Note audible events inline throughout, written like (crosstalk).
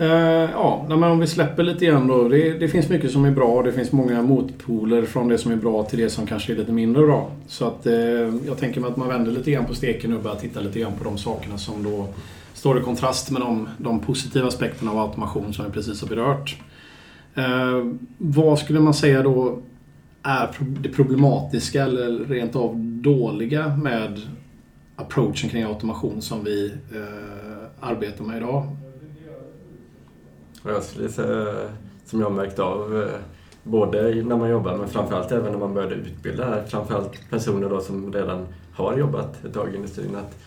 Eh, ja, men om vi släpper lite igen då. Det, det, finns mycket som är bra. och Det finns många motpoler från det som är bra till det som kanske är lite mindre bra. Så att eh, jag tänker mig att man vänder lite grann på steken och börjar titta lite grann på de sakerna som då står i kontrast med de, de positiva aspekterna av automation som vi precis har berört. Eh, vad skulle man säga då är det problematiska eller rent av dåliga med approachen kring automation som vi eh, arbetar med idag? Jag skulle säga, som jag märkt av, eh, både när man jobbar men framförallt även när man började utbilda framförallt personer då som redan har jobbat ett tag i industrin, att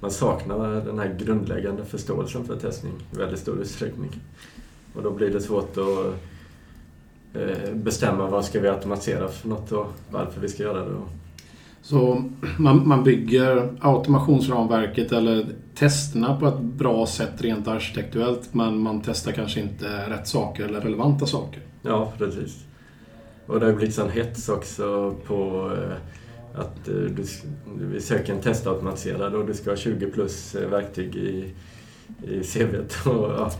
man saknar den här grundläggande förståelsen för testning i väldigt stor utsträckning. Och då blir det svårt att eh, bestämma vad ska vi automatisera för något och varför vi ska göra det. Så man, man bygger automationsramverket eller testerna på ett bra sätt rent arkitektuellt men man testar kanske inte rätt saker eller relevanta saker. Ja, precis. Och det har blivit sån hets också på eh, att eh, du, vi söker en testautomatiserad och du ska ha 20 plus eh, verktyg i i CVt. ja,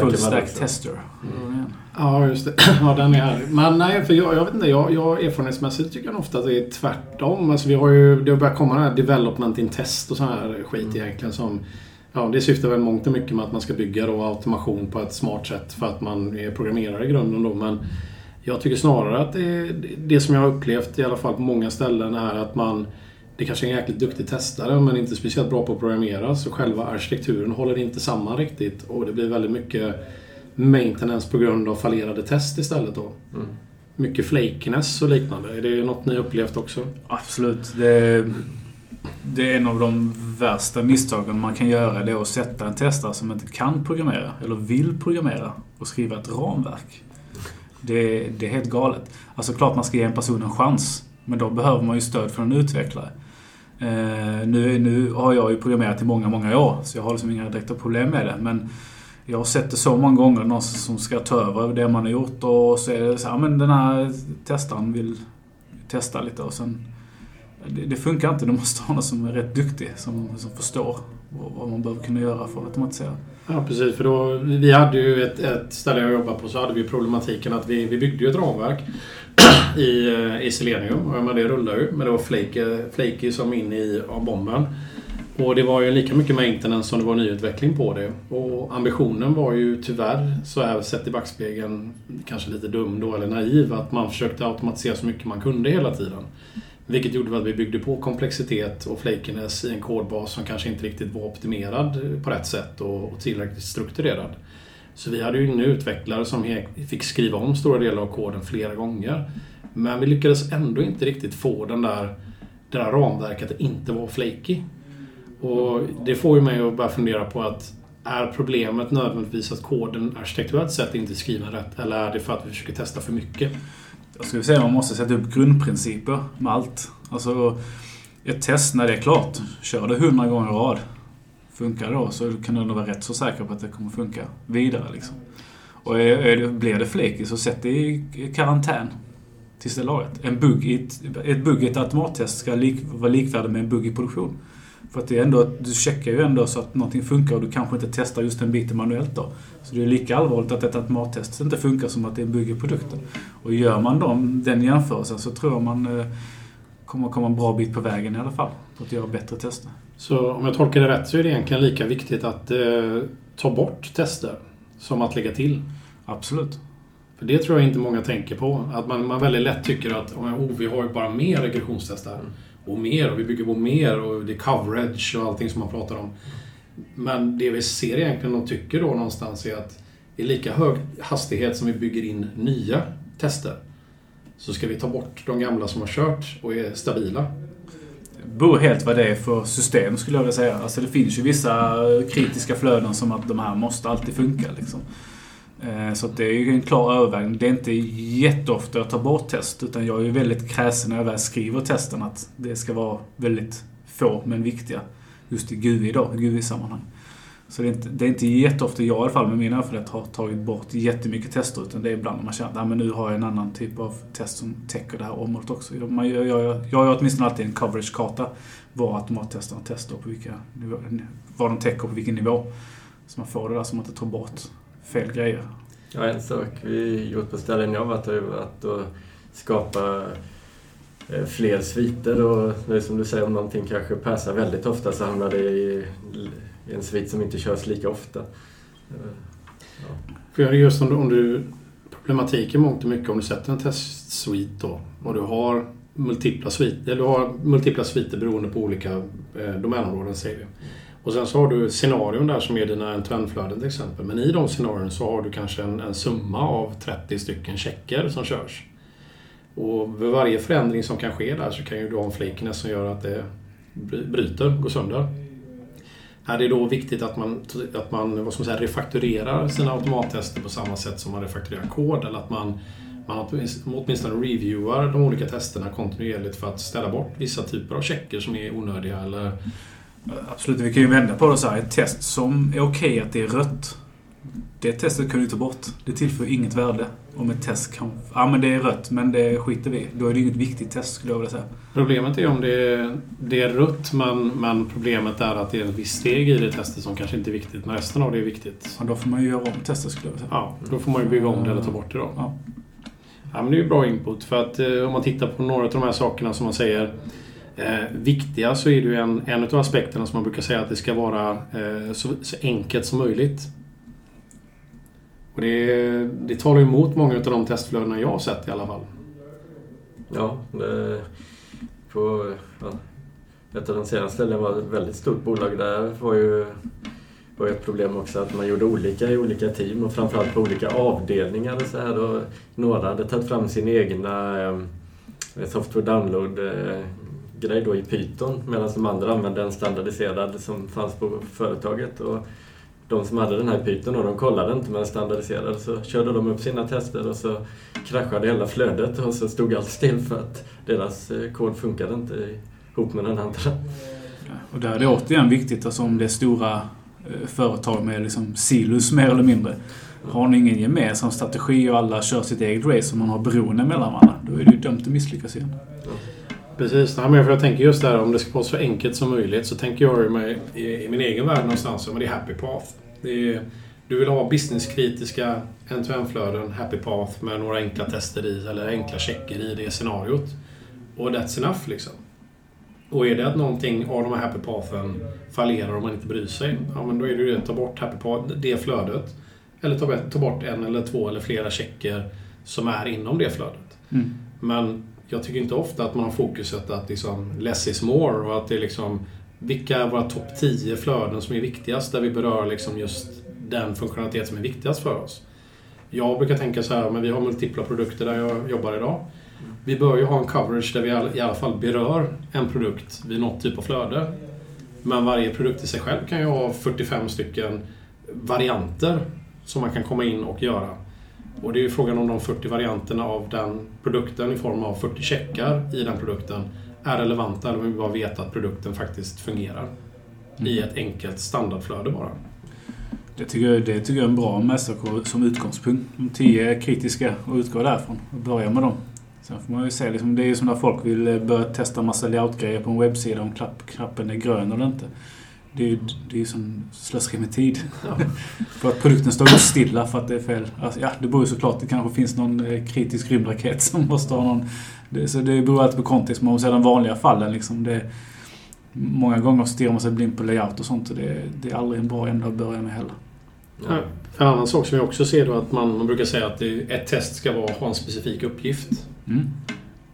Full stack tester. Mm. Ja, just det. (clears throat) Ja, den är här. Men nej, för jag, jag vet inte. Jag, jag erfarenhetsmässigt tycker jag ofta att det är tvärtom. Alltså, vi har ju, det har börjat komma den här development in test och sån här skit mm. egentligen som Ja, det syftar väl mångt och mycket med att man ska bygga då automation på ett smart sätt för att man är programmerare i grunden då. Men jag tycker snarare att det, det som jag har upplevt i alla fall på många ställen är att man det kanske är en jäkligt duktig testare men inte speciellt bra på att programmera så själva arkitekturen håller inte samman riktigt och det blir väldigt mycket maintenance på grund av fallerade test istället då. Mm. Mycket flakiness och liknande. Är det något ni upplevt också? Absolut. Det, det är en av de värsta misstagen man kan göra. Det är att sätta en testare som inte kan programmera eller vill programmera och skriva ett ramverk. Det, det är helt galet. Alltså klart man ska ge en person en chans. Men då behöver man ju stöd från en utvecklare. Eh, nu, nu har jag ju programmerat i många, många år så jag har liksom inga direkta problem med det. Men jag har sett det så många gånger, någon som ska ta över det man har gjort och så är det så här, men den här testaren vill testa lite och sen... Det, det funkar inte, du måste ha någon som är rätt duktig, som, som förstår vad man behöver kunna göra för att automatisera. Ja, precis. För då, vi hade ju ett, ett ställe jag jobbade på så hade vi problematiken att vi, vi byggde ju ett ramverk i, eh, i Selenium. Och men det rullade ju. Men det var flaky, flaky som in i bomben. Och det var ju lika mycket maintenance som det var nyutveckling på det. Och ambitionen var ju tyvärr, så här sett i backspegeln, kanske lite dum då eller naiv, att man försökte automatisera så mycket man kunde hela tiden. Vilket gjorde att vi byggde på komplexitet och flakiness i en kodbas som kanske inte riktigt var optimerad på rätt sätt och tillräckligt strukturerad. Så vi hade ju en utvecklare som fick skriva om stora delar av koden flera gånger. Men vi lyckades ändå inte riktigt få den där, det där ramverket att inte vara flaky. Och det får ju mig att börja fundera på att är problemet nödvändigtvis att koden arkitekturellt sett inte är skriven rätt? Eller är det för att vi försöker testa för mycket? Jag skulle säga att man måste sätta upp grundprinciper med allt. Alltså, ett test när det är klart, kör det hundra gånger i rad. Funkar det då så kan du nog vara rätt så säker på att det kommer funka vidare. Liksom. Och är, är, blir det flaky så sätt det i karantän tills det är lagat. En bugg i ett, ett bugg i ett automattest ska lik, vara likvärdig med en bugg i produktion. För att det är ändå, du checkar ju ändå så att någonting funkar och du kanske inte testar just den biten manuellt då. Så det är lika allvarligt att ett automattest inte funkar som att det är en bugg i produkten. Och gör man dem, den jämförelsen så tror jag man eh, kommer komma en bra bit på vägen i alla fall. På att göra bättre tester. Så om jag tolkar det rätt så är det egentligen lika viktigt att eh, ta bort tester som att lägga till? Absolut. För det tror jag inte många tänker på. Att man, man väldigt lätt tycker att oh, vi har ju bara mer regressionstester. Mm. Och mer och vi bygger på mer och det är coverage och allting som man pratar om. Men det vi ser egentligen och tycker då någonstans är att i lika hög hastighet som vi bygger in nya tester så ska vi ta bort de gamla som har kört och är stabila. Det beror helt vad det är för system skulle jag vilja säga. Alltså det finns ju vissa kritiska flöden som att de här måste alltid funka. Liksom. Eh, så det är ju en klar övervägning. Det är inte jätteofta jag tar bort test, utan jag är ju väldigt kräsen när jag väl skriver testen att det ska vara väldigt få, men viktiga. Just i GUI då, GUI-sammanhang. Så det är, inte, det är inte jätteofta jag i alla fall med min erfarenhet har tagit bort jättemycket tester, utan det är ibland när man känner att men nu har jag en annan typ av test som täcker det här området också. Man, jag, jag, jag gör åtminstone alltid en coverage-karta var automattesterna testar på vilka nivå, vad de täcker på vilken nivå. Så man får det där så man inte tar bort fel grejer. Ja, en sak vi gjort på ställen jag varit har ju varit att skapa eh, fler sviter och det är som du säger, om någonting kanske passar väldigt ofta så hamnar det i, i en svit som inte körs lika ofta. Ja. För just om du, om du problematiken mångt och mycket om du sätter en testsvit då och du har multipla sviter, du har multipla sviter beroende på olika eh, domänområden säger vi. Och sen så har du scenarion där som är dina end-to-end-flöden till exempel. Men i de scenarierna så har du kanske en, en summa av 30 stycken checker som körs. Och vid varje förändring som kan ske där så kan ju du ha en flakiness som gör att det bryter, går sönder. Här är det då viktigt att man, att man vad ska man säga, refakturerar sina automattester på samma sätt som man refakturerar kod. Eller att man, man åtminstone reviewar de olika testerna kontinuerligt för att ställa bort vissa typer av checker som är onödiga. Eller... Absolut, vi kan ju vända på det så här. Ett test som är okej okay att det är rött. Det testet kan du ta bort. Det tillför inget värde om ett test kan... Ja, men det är rött, men det skiter vi Då är det inget viktigt test, skulle jag vilja säga. Problemet är om det är, det är rött, men, men problemet är att det är ett visst steg i det testet som kanske inte är viktigt, men resten av det är viktigt. Ja, då får man ju göra om testet, skulle jag vilja säga. Ja, då får man ju bygga om det eller ta bort det då. Ja. Ja, men det är ju bra input, för att eh, om man tittar på några av de här sakerna som man säger eh, viktiga så är det ju en, en av aspekterna som man brukar säga att det ska vara eh, så, så enkelt som möjligt. Och det, det talar emot många av de testflödena jag har sett i alla fall. Ja, det, på ja, ett av de senaste ställena var ett väldigt stort bolag. Där var ju var ett problem också att man gjorde olika i olika team och framförallt på olika avdelningar. Och så här då. Några hade tagit fram sin egna eh, software download-grej eh, då i Python medan de andra använde en standardiserad som fanns på företaget. Och de som hade den här pyton och de kollade inte med den standardiserade så körde de upp sina tester och så kraschade hela flödet och så stod allt still för att deras eh, kod funkade inte ihop med den andra. Och där är det återigen viktigt, alltså om det är stora eh, företag med liksom silus mer eller mindre. Har ni ingen gemensam strategi och alla kör sitt eget race och man har beroende mellan varandra, då är det ju dömt att misslyckas igen. Precis, ja, men för jag tänker just där om det ska vara så enkelt som möjligt så tänker jag mig i, i min egen värld någonstans, men det är happy path. Det är, du vill ha businesskritiska end-to-end-flöden, happy path med några enkla tester i eller enkla checker i det scenariot. Och that's enough liksom. Och är det att någonting av de här happy pathen fallerar om man inte bryr sig, ja men då är det ju att ta bort happy path, det flödet. Eller ta, ta bort en eller två eller flera checker som är inom det flödet. Mm. Men jag tycker inte ofta att man har fokuset att liksom less is more och att det är liksom vilka är våra topp 10 flöden som är viktigast där vi berör liksom just den funktionalitet som är viktigast för oss. Jag brukar tänka så här, men vi har multipla produkter där jag jobbar idag. Vi bör ju ha en coverage där vi i alla fall berör en produkt vid något typ av flöde. Men varje produkt i sig själv kan ju ha 45 stycken varianter som man kan komma in och göra. Och det är ju frågan om de 40 varianterna av den produkten i form av 40 checkar i den produkten är relevanta eller om vi bara vet att produkten faktiskt fungerar. Mm. I ett enkelt standardflöde bara. Det tycker, jag, det tycker jag är en bra mästarkår som utgångspunkt. De tio kritiska och utgå därifrån och börja med dem. Sen får man ju se, liksom, det är ju som när folk vill eh, börja testa massa layout-grejer på en webbsida om knapp, knappen är grön eller inte. Det är ju det är som slöseri med tid. Ja. (laughs) för att produkten står stilla för att det är fel. Alltså, ja, det beror ju såklart. Det kanske finns någon eh, kritisk rymdraket (laughs) som måste ha någon... Det, så det beror alltid på kontext. Men om de vanliga fallen liksom. Det, många gånger stirrar man sig blind på layout och sånt. Och det, det är aldrig en bra ände att börja med heller. Ja. En annan sak som jag också ser då att man, man brukar säga att ett test ska vara, ha en specifik uppgift. Mm.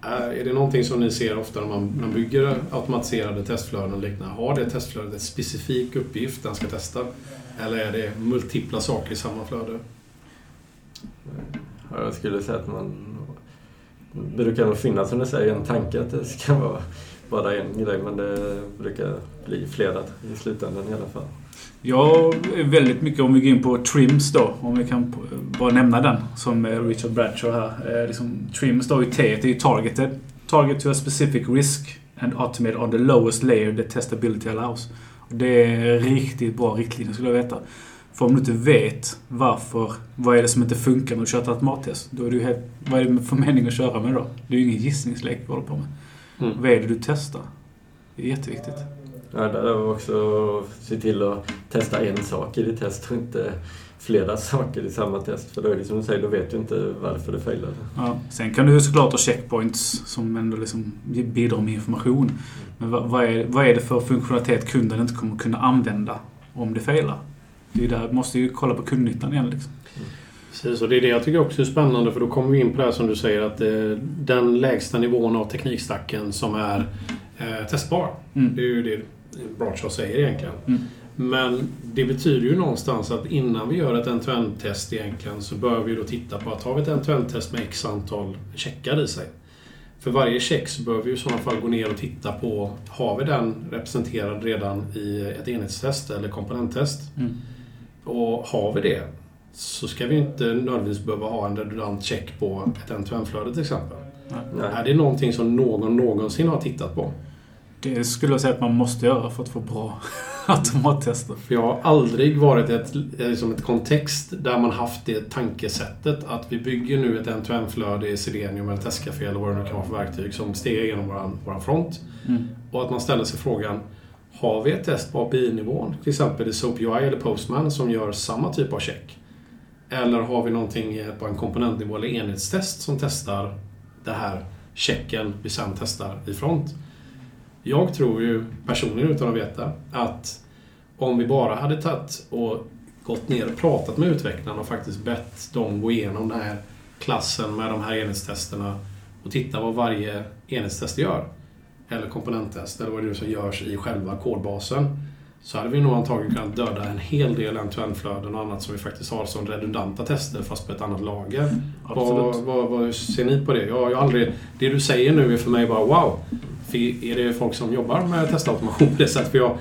Är det någonting som ni ser ofta när man, man bygger automatiserade testflöden och liknande? Har det testflödet en specifik uppgift den ska testa? Eller är det multipla saker i samma flöde? Jag skulle säga att man... Det brukar nog finnas, som du säger, en tanke att det ska vara bara en grej, men det brukar bli flera i slutändan i alla fall. Jag är väldigt mycket, om vi går in på Trims då, om vi kan bara nämna den som Richard Bradshaw här. Eh, liksom, Trims då i T, det är targeted. Target to a specific risk and automate on the lowest layer the testability allows. Det är riktigt bra riktlinjer skulle jag veta. För om du inte vet varför, vad är det som inte funkar när du kör ett automattest? Då är ju helt, vad är det för mening att köra med då? Det är ju ingen gissningslek vi håller på med. Mm. Vad är det du testar? Det är jätteviktigt. Där är också se till att testa en sak i ditt test och inte flera (laughs) saker i samma test. För då är det som du säger, då vet du inte varför det failade. Ja. Sen kan du ju såklart ha checkpoints som ändå liksom bidrar med information. Men vad, vad, är, vad är det för funktionalitet kunden inte kommer kunna använda om det failar? Det är där, måste ju kolla på kundnyttan igen liksom. Precis, och det är det jag tycker också är spännande för då kommer vi in på det här som du säger att eh, den lägsta nivån av teknikstacken som är eh, testbar. Mm. Det är ju det Bradshaw säger egentligen. Mm. Men det betyder ju någonstans att innan vi gör ett end-to-end-test egentligen så bör vi då titta på att har vi ett end-to-end-test med x antal checkar i sig. För varje check så bör vi i sådana fall gå ner och titta på har vi den representerad redan i ett enhetstest eller komponenttest. Mm. Och har vi det så ska vi inte nödvändigtvis behöva ha en redundant check på ett end-to-end-flöde till exempel. Nej. Är det någonting som någon någonsin har tittat på? Det skulle jag säga att man måste göra för att få bra (laughs) automattester. För jag har aldrig varit i ett, liksom ett kontext där man haft det tankesättet att vi bygger nu ett end-to-end-flöde i Selenium eller Testcafé eller vad det nu kan vara för verktyg som stegar genom våran, våran front. Mm. Och att man ställer sig frågan har vi ett test på API-nivån, till exempel i SoapUI eller Postman, som gör samma typ av check? Eller har vi någonting på en komponentnivå eller enhetstest som testar det här checken vi sen testar i front? Jag tror ju personligen utan att veta att om vi bara hade tagit och gått ner och pratat med utvecklarna och faktiskt bett dem gå igenom den här klassen med de här enhetstesterna och titta vad varje enhetstest gör. Eller komponenttest, eller vad det är som görs i själva kodbasen. Så hade vi nog antagligen kunnat döda en hel del end-to-end-flöden och annat som vi faktiskt har som redundanta tester fast på ett annat lager. Vad, vad, vad ser ni på det? Jag, jag aldrig, det du säger nu är för mig bara wow. För är det folk som jobbar med testautomation på det sättet? För jag,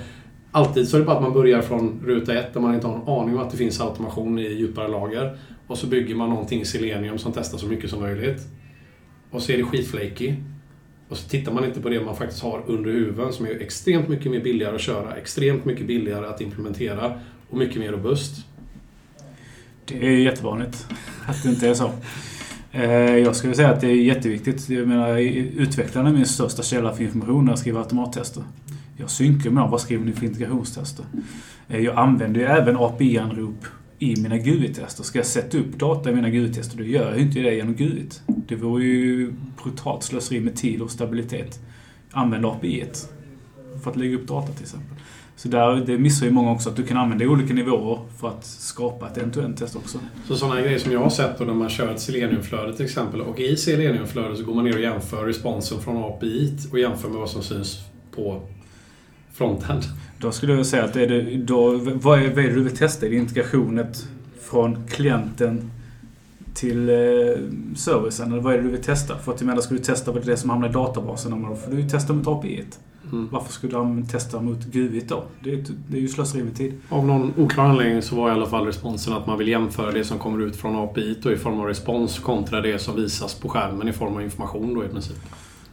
alltid så är det bara att man börjar från ruta ett där man inte har en aning om att det finns automation i djupare lager. Och så bygger man någonting i Selenium som testar så mycket som möjligt. Och så är det skitflaky. Och så tittar man inte på det man faktiskt har under huven som är extremt mycket mer billigare att köra, extremt mycket billigare att implementera och mycket mer robust. Det är jättevanligt att det inte är så. Eh, jag skulle säga att det är jätteviktigt. Jag menar, utvecklarna är min största källa för information när jag skriver automattester. Jag synkar med dem. Vad skriver ni för integrationstester? Eh, jag använder ju även API-anrop i mina GUI-tester. Ska jag sätta upp data i mina GUI-tester, då gör jag ju inte det genom GUI. Det vore ju brutalt slöseri med tid och stabilitet. Använd API för att lägga upp data till exempel. Så där, det missar ju många också, att du kan använda olika nivåer för att skapa ett end-to-end-test också. Så sådana grejer som jag har sett då när man kör ett Selenium-flöde till exempel och i Selenium-flödet så går man ner och jämför responsen från API och jämför med vad som syns på frontend. Då skulle jag säga att är det, då, vad, är, vad är det du vill testa? Är det integrationet från klienten till eh, servicen? Eller vad är det du vill testa? För att jag menar, ska du testa på det som hamnar i databasen, då får du ju testa mot API. Mm. Varför skulle du testa mot GUI då? Det är, det är ju slöseri med tid. Av någon oklar anledning så var i alla fall responsen att man vill jämföra det som kommer ut från API då i form av respons kontra det som visas på skärmen i form av information då i princip.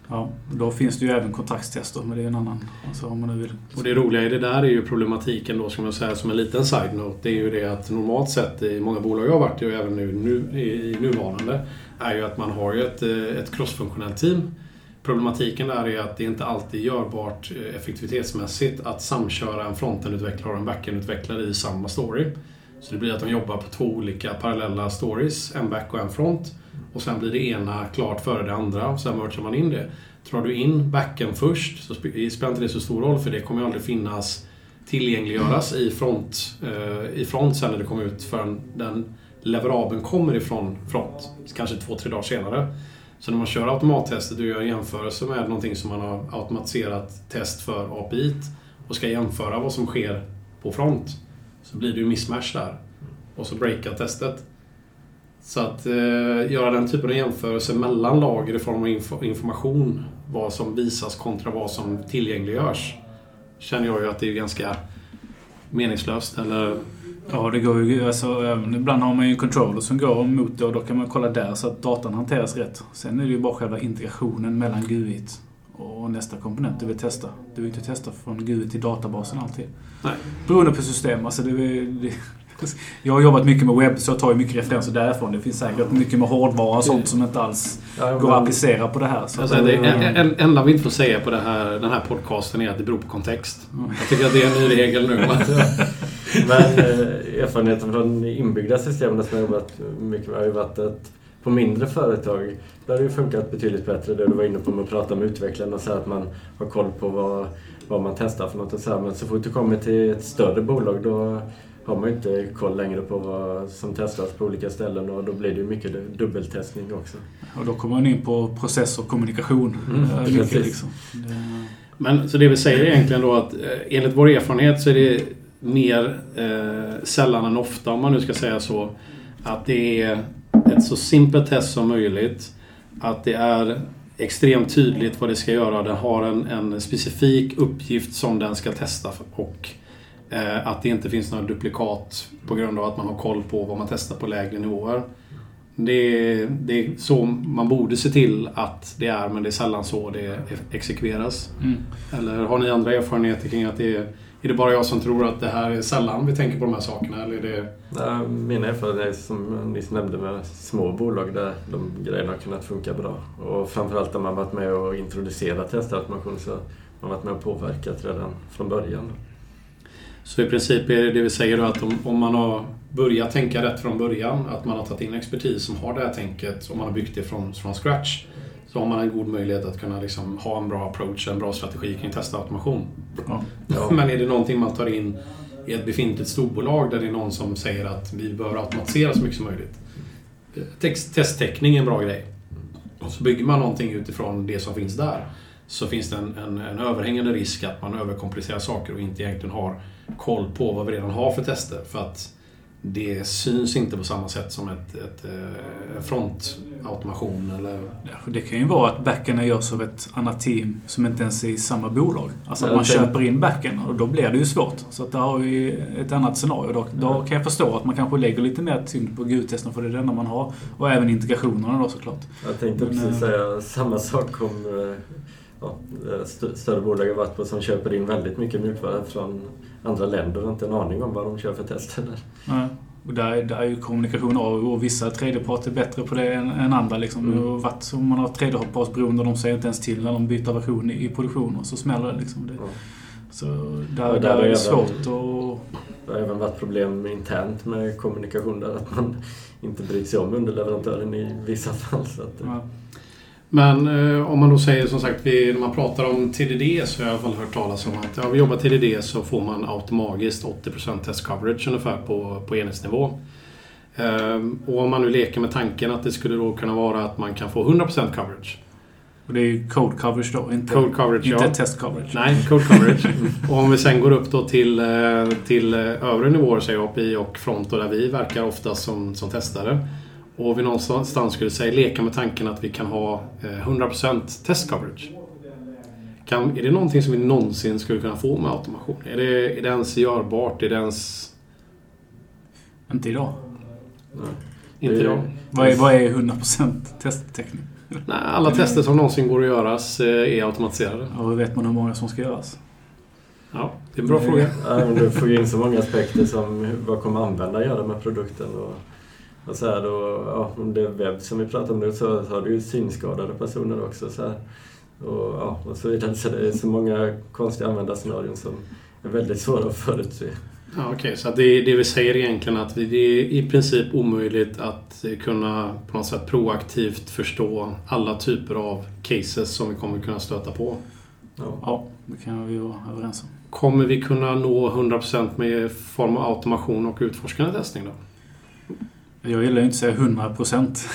Ja, då finns det ju även kontraktstester, men det är en annan. Alltså om man nu vill. Och det roliga i det där är ju problematiken då, som jag säger som en liten side-note. Det är ju det att normalt sett i många bolag jag har varit i och även nu, nu i nuvarande är ju att man har ju ett, eh, ett crossfunktionellt team. Problematiken där är att det inte alltid är görbart eh, effektivitetsmässigt att samköra en frontendutvecklare och en backendutvecklare i samma story. Så det blir att de jobbar på två olika parallella stories, en back och en front. Och sen blir det ena klart före det andra och sen merchar man in det. Drar du in backen först så eh, spelar inte det så stor roll för det kommer ju aldrig finnas tillgängliggöras i front, eh, i front sen när det kommer ut förrän den leverabeln kommer ifrån front. Kanske två, tre dagar senare. Så när man kör automattestet och gör jämförelser med någonting som man har automatiserat test för API och ska jämföra vad som sker på front så blir det ju mismatch där. Och så breakar testet. Så att eh, göra den typen av jämförelse mellan lager i form av inf information, vad som visas kontra vad som tillgängliggörs, känner jag ju att det är ganska meningslöst. Eller, Ja, det går ju... Alltså, ibland har man ju en controller som går mot det och då kan man kolla där så att datan hanteras rätt. Sen är det ju bara själva integrationen mellan GUI och nästa komponent du vill testa. Du vill inte testa från GUI till databasen alltid. nej. Beroende på system. Alltså det, det, jag har jobbat mycket med webb så jag tar ju mycket referenser därifrån. Det finns säkert mycket med hårdvara och sånt som inte alls Ja, går att applicera på det här. Så säger, det en, en, enda vi inte får säga på det här, den här podcasten är att det beror på kontext. Jag tycker att det är en ny regel nu. (laughs) Men eh, erfarenheten från inbyggda systemen som jag jobbat mycket med har ju varit att på mindre företag där har det ju funkat betydligt bättre. Det du var inne på med att prata med utvecklaren och säga att man har koll på vad, vad man testar för något. Och så här. Men så fort du kommer till ett större bolag då har man ju inte koll längre på vad som testas på olika ställen och då blir det ju mycket dubbeltestning också. Och då kommer man in på process och kommunikation. Mm, Eh, mycket, liksom. Det, Men så det vi säger egentligen då att eh, enligt vår erfarenhet så är det mer eh, sällan än ofta, om man nu ska säga så, att det är ett så simpelt test som möjligt. Att det är extremt tydligt vad det ska göra. Den har en, en specifik uppgift som den ska testa och eh, att det inte finns några duplikat på grund av att man har koll på vad man testar på lägre nivåer. Det är, det är så man borde se till att det är, men det är sällan så det exekveras. mm. Eller har ni andra erfarenheter kring att det är... Är det bara jag som tror att det här är sällan vi tänker på de här sakerna? Eller är det... Mina erfarenheter som jag nyss nämnde med små bolag där de grejerna har kunnat funka bra. Och framförallt när man varit med och introducerat testautomation så har man varit med och påverkat redan från början. Så i princip är det det vi säger då att om, om man har börjat tänka rätt från början, att man har tagit in expertis som har det här tänket och man har byggt det från, från scratch. Så har man en god möjlighet att kunna liksom ha en bra approach, en bra strategi kring testautomation. Ja. Ja. (laughs) Men är det någonting man tar in i ett befintligt storbolag där det är någon som säger att vi bör automatisera så mycket som möjligt. Text, testtäckning är en bra grej. Och så bygger man någonting utifrån det som finns där. Så finns det en, en, en överhängande risk att man överkomplicerar saker och inte egentligen har koll på vad vi redan har för tester. För att det syns inte på samma sätt som ett, ett, eh, frontautomation eller... Det kan ju vara att backen görs av ett annat team som inte ens är i samma bolag. Alltså att man köper in backen och då blir det ju svårt. Så att där har vi ett annat scenario. Då, då kan jag förstå att man kanske lägger lite mer tyngd på GUI-testen för det är det enda man har. Och även integrationerna då såklart. Jag tänkte precis eh, säga samma sak om eh, ja, eh, st- större bolag jag varit på som köper in väldigt mycket mjukvara från andra länder och inte en aning om vad de kör för tester där. Ja. Och där, där är ju kommunikation av och vissa tredjeparter är bättre på det än, än andra. Liksom. Mm. Har varit så man har tredjepartsberoende och de säger inte ens till när de byter version i, i produktion och så smäller det. Liksom. det Ja. så där, där där är det svårt att... Det har även varit problem internt med kommunikation där att man inte bryr sig om underleverantören i vissa fall. Så att, Ja. Men eh, om man då säger som sagt, vi, när man pratar om TDD så har jag i alla fall hört talas om att ja, vi jobbar TDD så får man automatiskt 80% test coverage ungefär på, på enhetsnivå. Ehm, och om man nu leker med tanken att det skulle då kunna vara att man kan få 100% coverage. Och det är ju code coverage då, inte, Code coverage, inte ja. test coverage. Nej, code coverage. (laughs) och om vi sen går upp då till, eh, till eh, övre nivåer, säger API och front, och där vi verkar oftast som, som testare. Och vi någonstans skulle säga leka med tanken att vi kan ha eh, 100% test coverage. Kan, är det någonting som vi någonsin skulle kunna få med automation? Är det, är det ens görbart? Är det ens... Inte idag. nej. Inte idag? Vad är, vad är 100% testtäckning? Nej, alla tester som någonsin går att göras eh, är automatiserade. Och hur vet man hur många som ska göras? Ja, det är en bra Mm. fråga. Ja, men du får ju in så många aspekter som vad kommer användaren göra med produkten och, och så här då, ja, om det är webb som vi pratar om nu så, så har du ju synskadade personer också så här, och, ja, och så vidare. Så det är så många konstiga användarscenarion som är väldigt svåra att förutse. Ja, Okej, så att det, det vi säger egentligen att vi, det är i princip omöjligt att kunna på något sätt proaktivt förstå alla typer av cases som vi kommer kunna stöta på. Ja. Ja, det kan vi vara överens om. Kommer vi kunna nå 100% med form av automation och utforskande testning då? Jag gillar ju inte att säga 100%.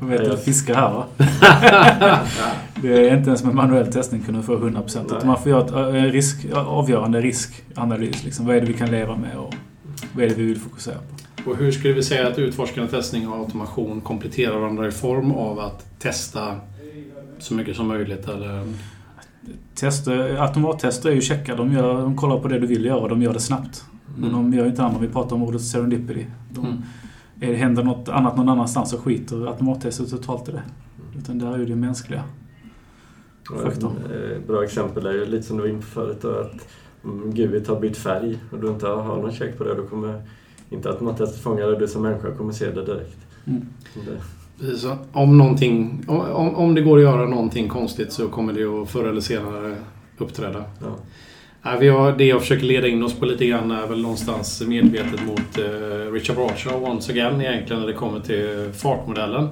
Jag vet att fiskar här va? (laughs) Det är inte ens med manuell testning kunna få 100%. Utan Nej. man får göra eh, risk, avgörande riskanalys. Liksom. Vad är det vi kan leva med och vad är det vi vill fokusera på? Och hur skulle vi säga att utforskande testning och automation kompletterar varandra i form av att testa så mycket som möjligt? Eller... Tester, automattester är ju checka. De, gör, de kollar på det du vill göra och de gör det snabbt. Men Mm. de gör inte annat. Vi pratar om ordet serendipity. De, Mm. Är det händer något annat någon annanstans så skiter automattestet totalt i det. Utan där är ju det mänskliga. Och Faktor. Ett eh, bra exempel är ju lite som du var inne på förut då, att om GUIT har bytt färg och du inte har någon check på det då kommer inte automattestet fånga det. Du som människa kommer se det direkt. Mm. Det, Precis, om, någonting, om, om det går att göra någonting konstigt så kommer det att förr eller senare uppträda. ja. Nej, vi har, det jag försöker leda in oss på lite grann är väl någonstans medvetet mot eh, Richard Bradshaw once again egentligen när det kommer till fartmodellen.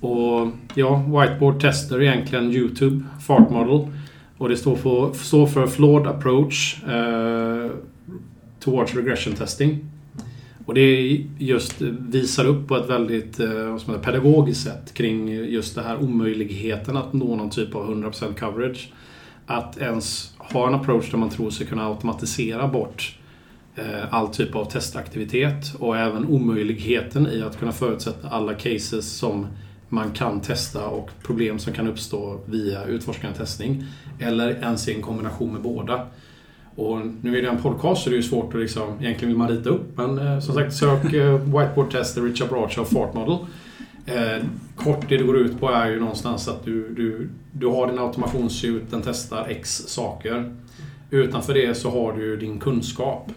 Och ja, Whiteboard Tester egentligen YouTube Fart Model. Och det står för, står för Flawed Approach eh, Towards Regression Testing. Och det just visar upp på ett väldigt eh, som pedagogiskt sätt kring just det här omöjligheten att nå någon typ av 100% coverage. Att ens ha en approach där man tror sig kunna automatisera bort eh, all typ av testaktivitet och även omöjligheten i att kunna förutsätta alla cases som man kan testa och problem som kan uppstå via utforskande testning. Eller ens i en kombination med båda. Och nu är det en podcast så det är ju svårt att liksom, egentligen vill man rita upp. Men eh, som sagt, sök eh, Whiteboard Tester, Richard Bradshaw, Fart Model. Eh, kort det det går ut på är ju någonstans att du, du, du har din automationssuit, den testar X saker. Utanför det så har du din kunskap.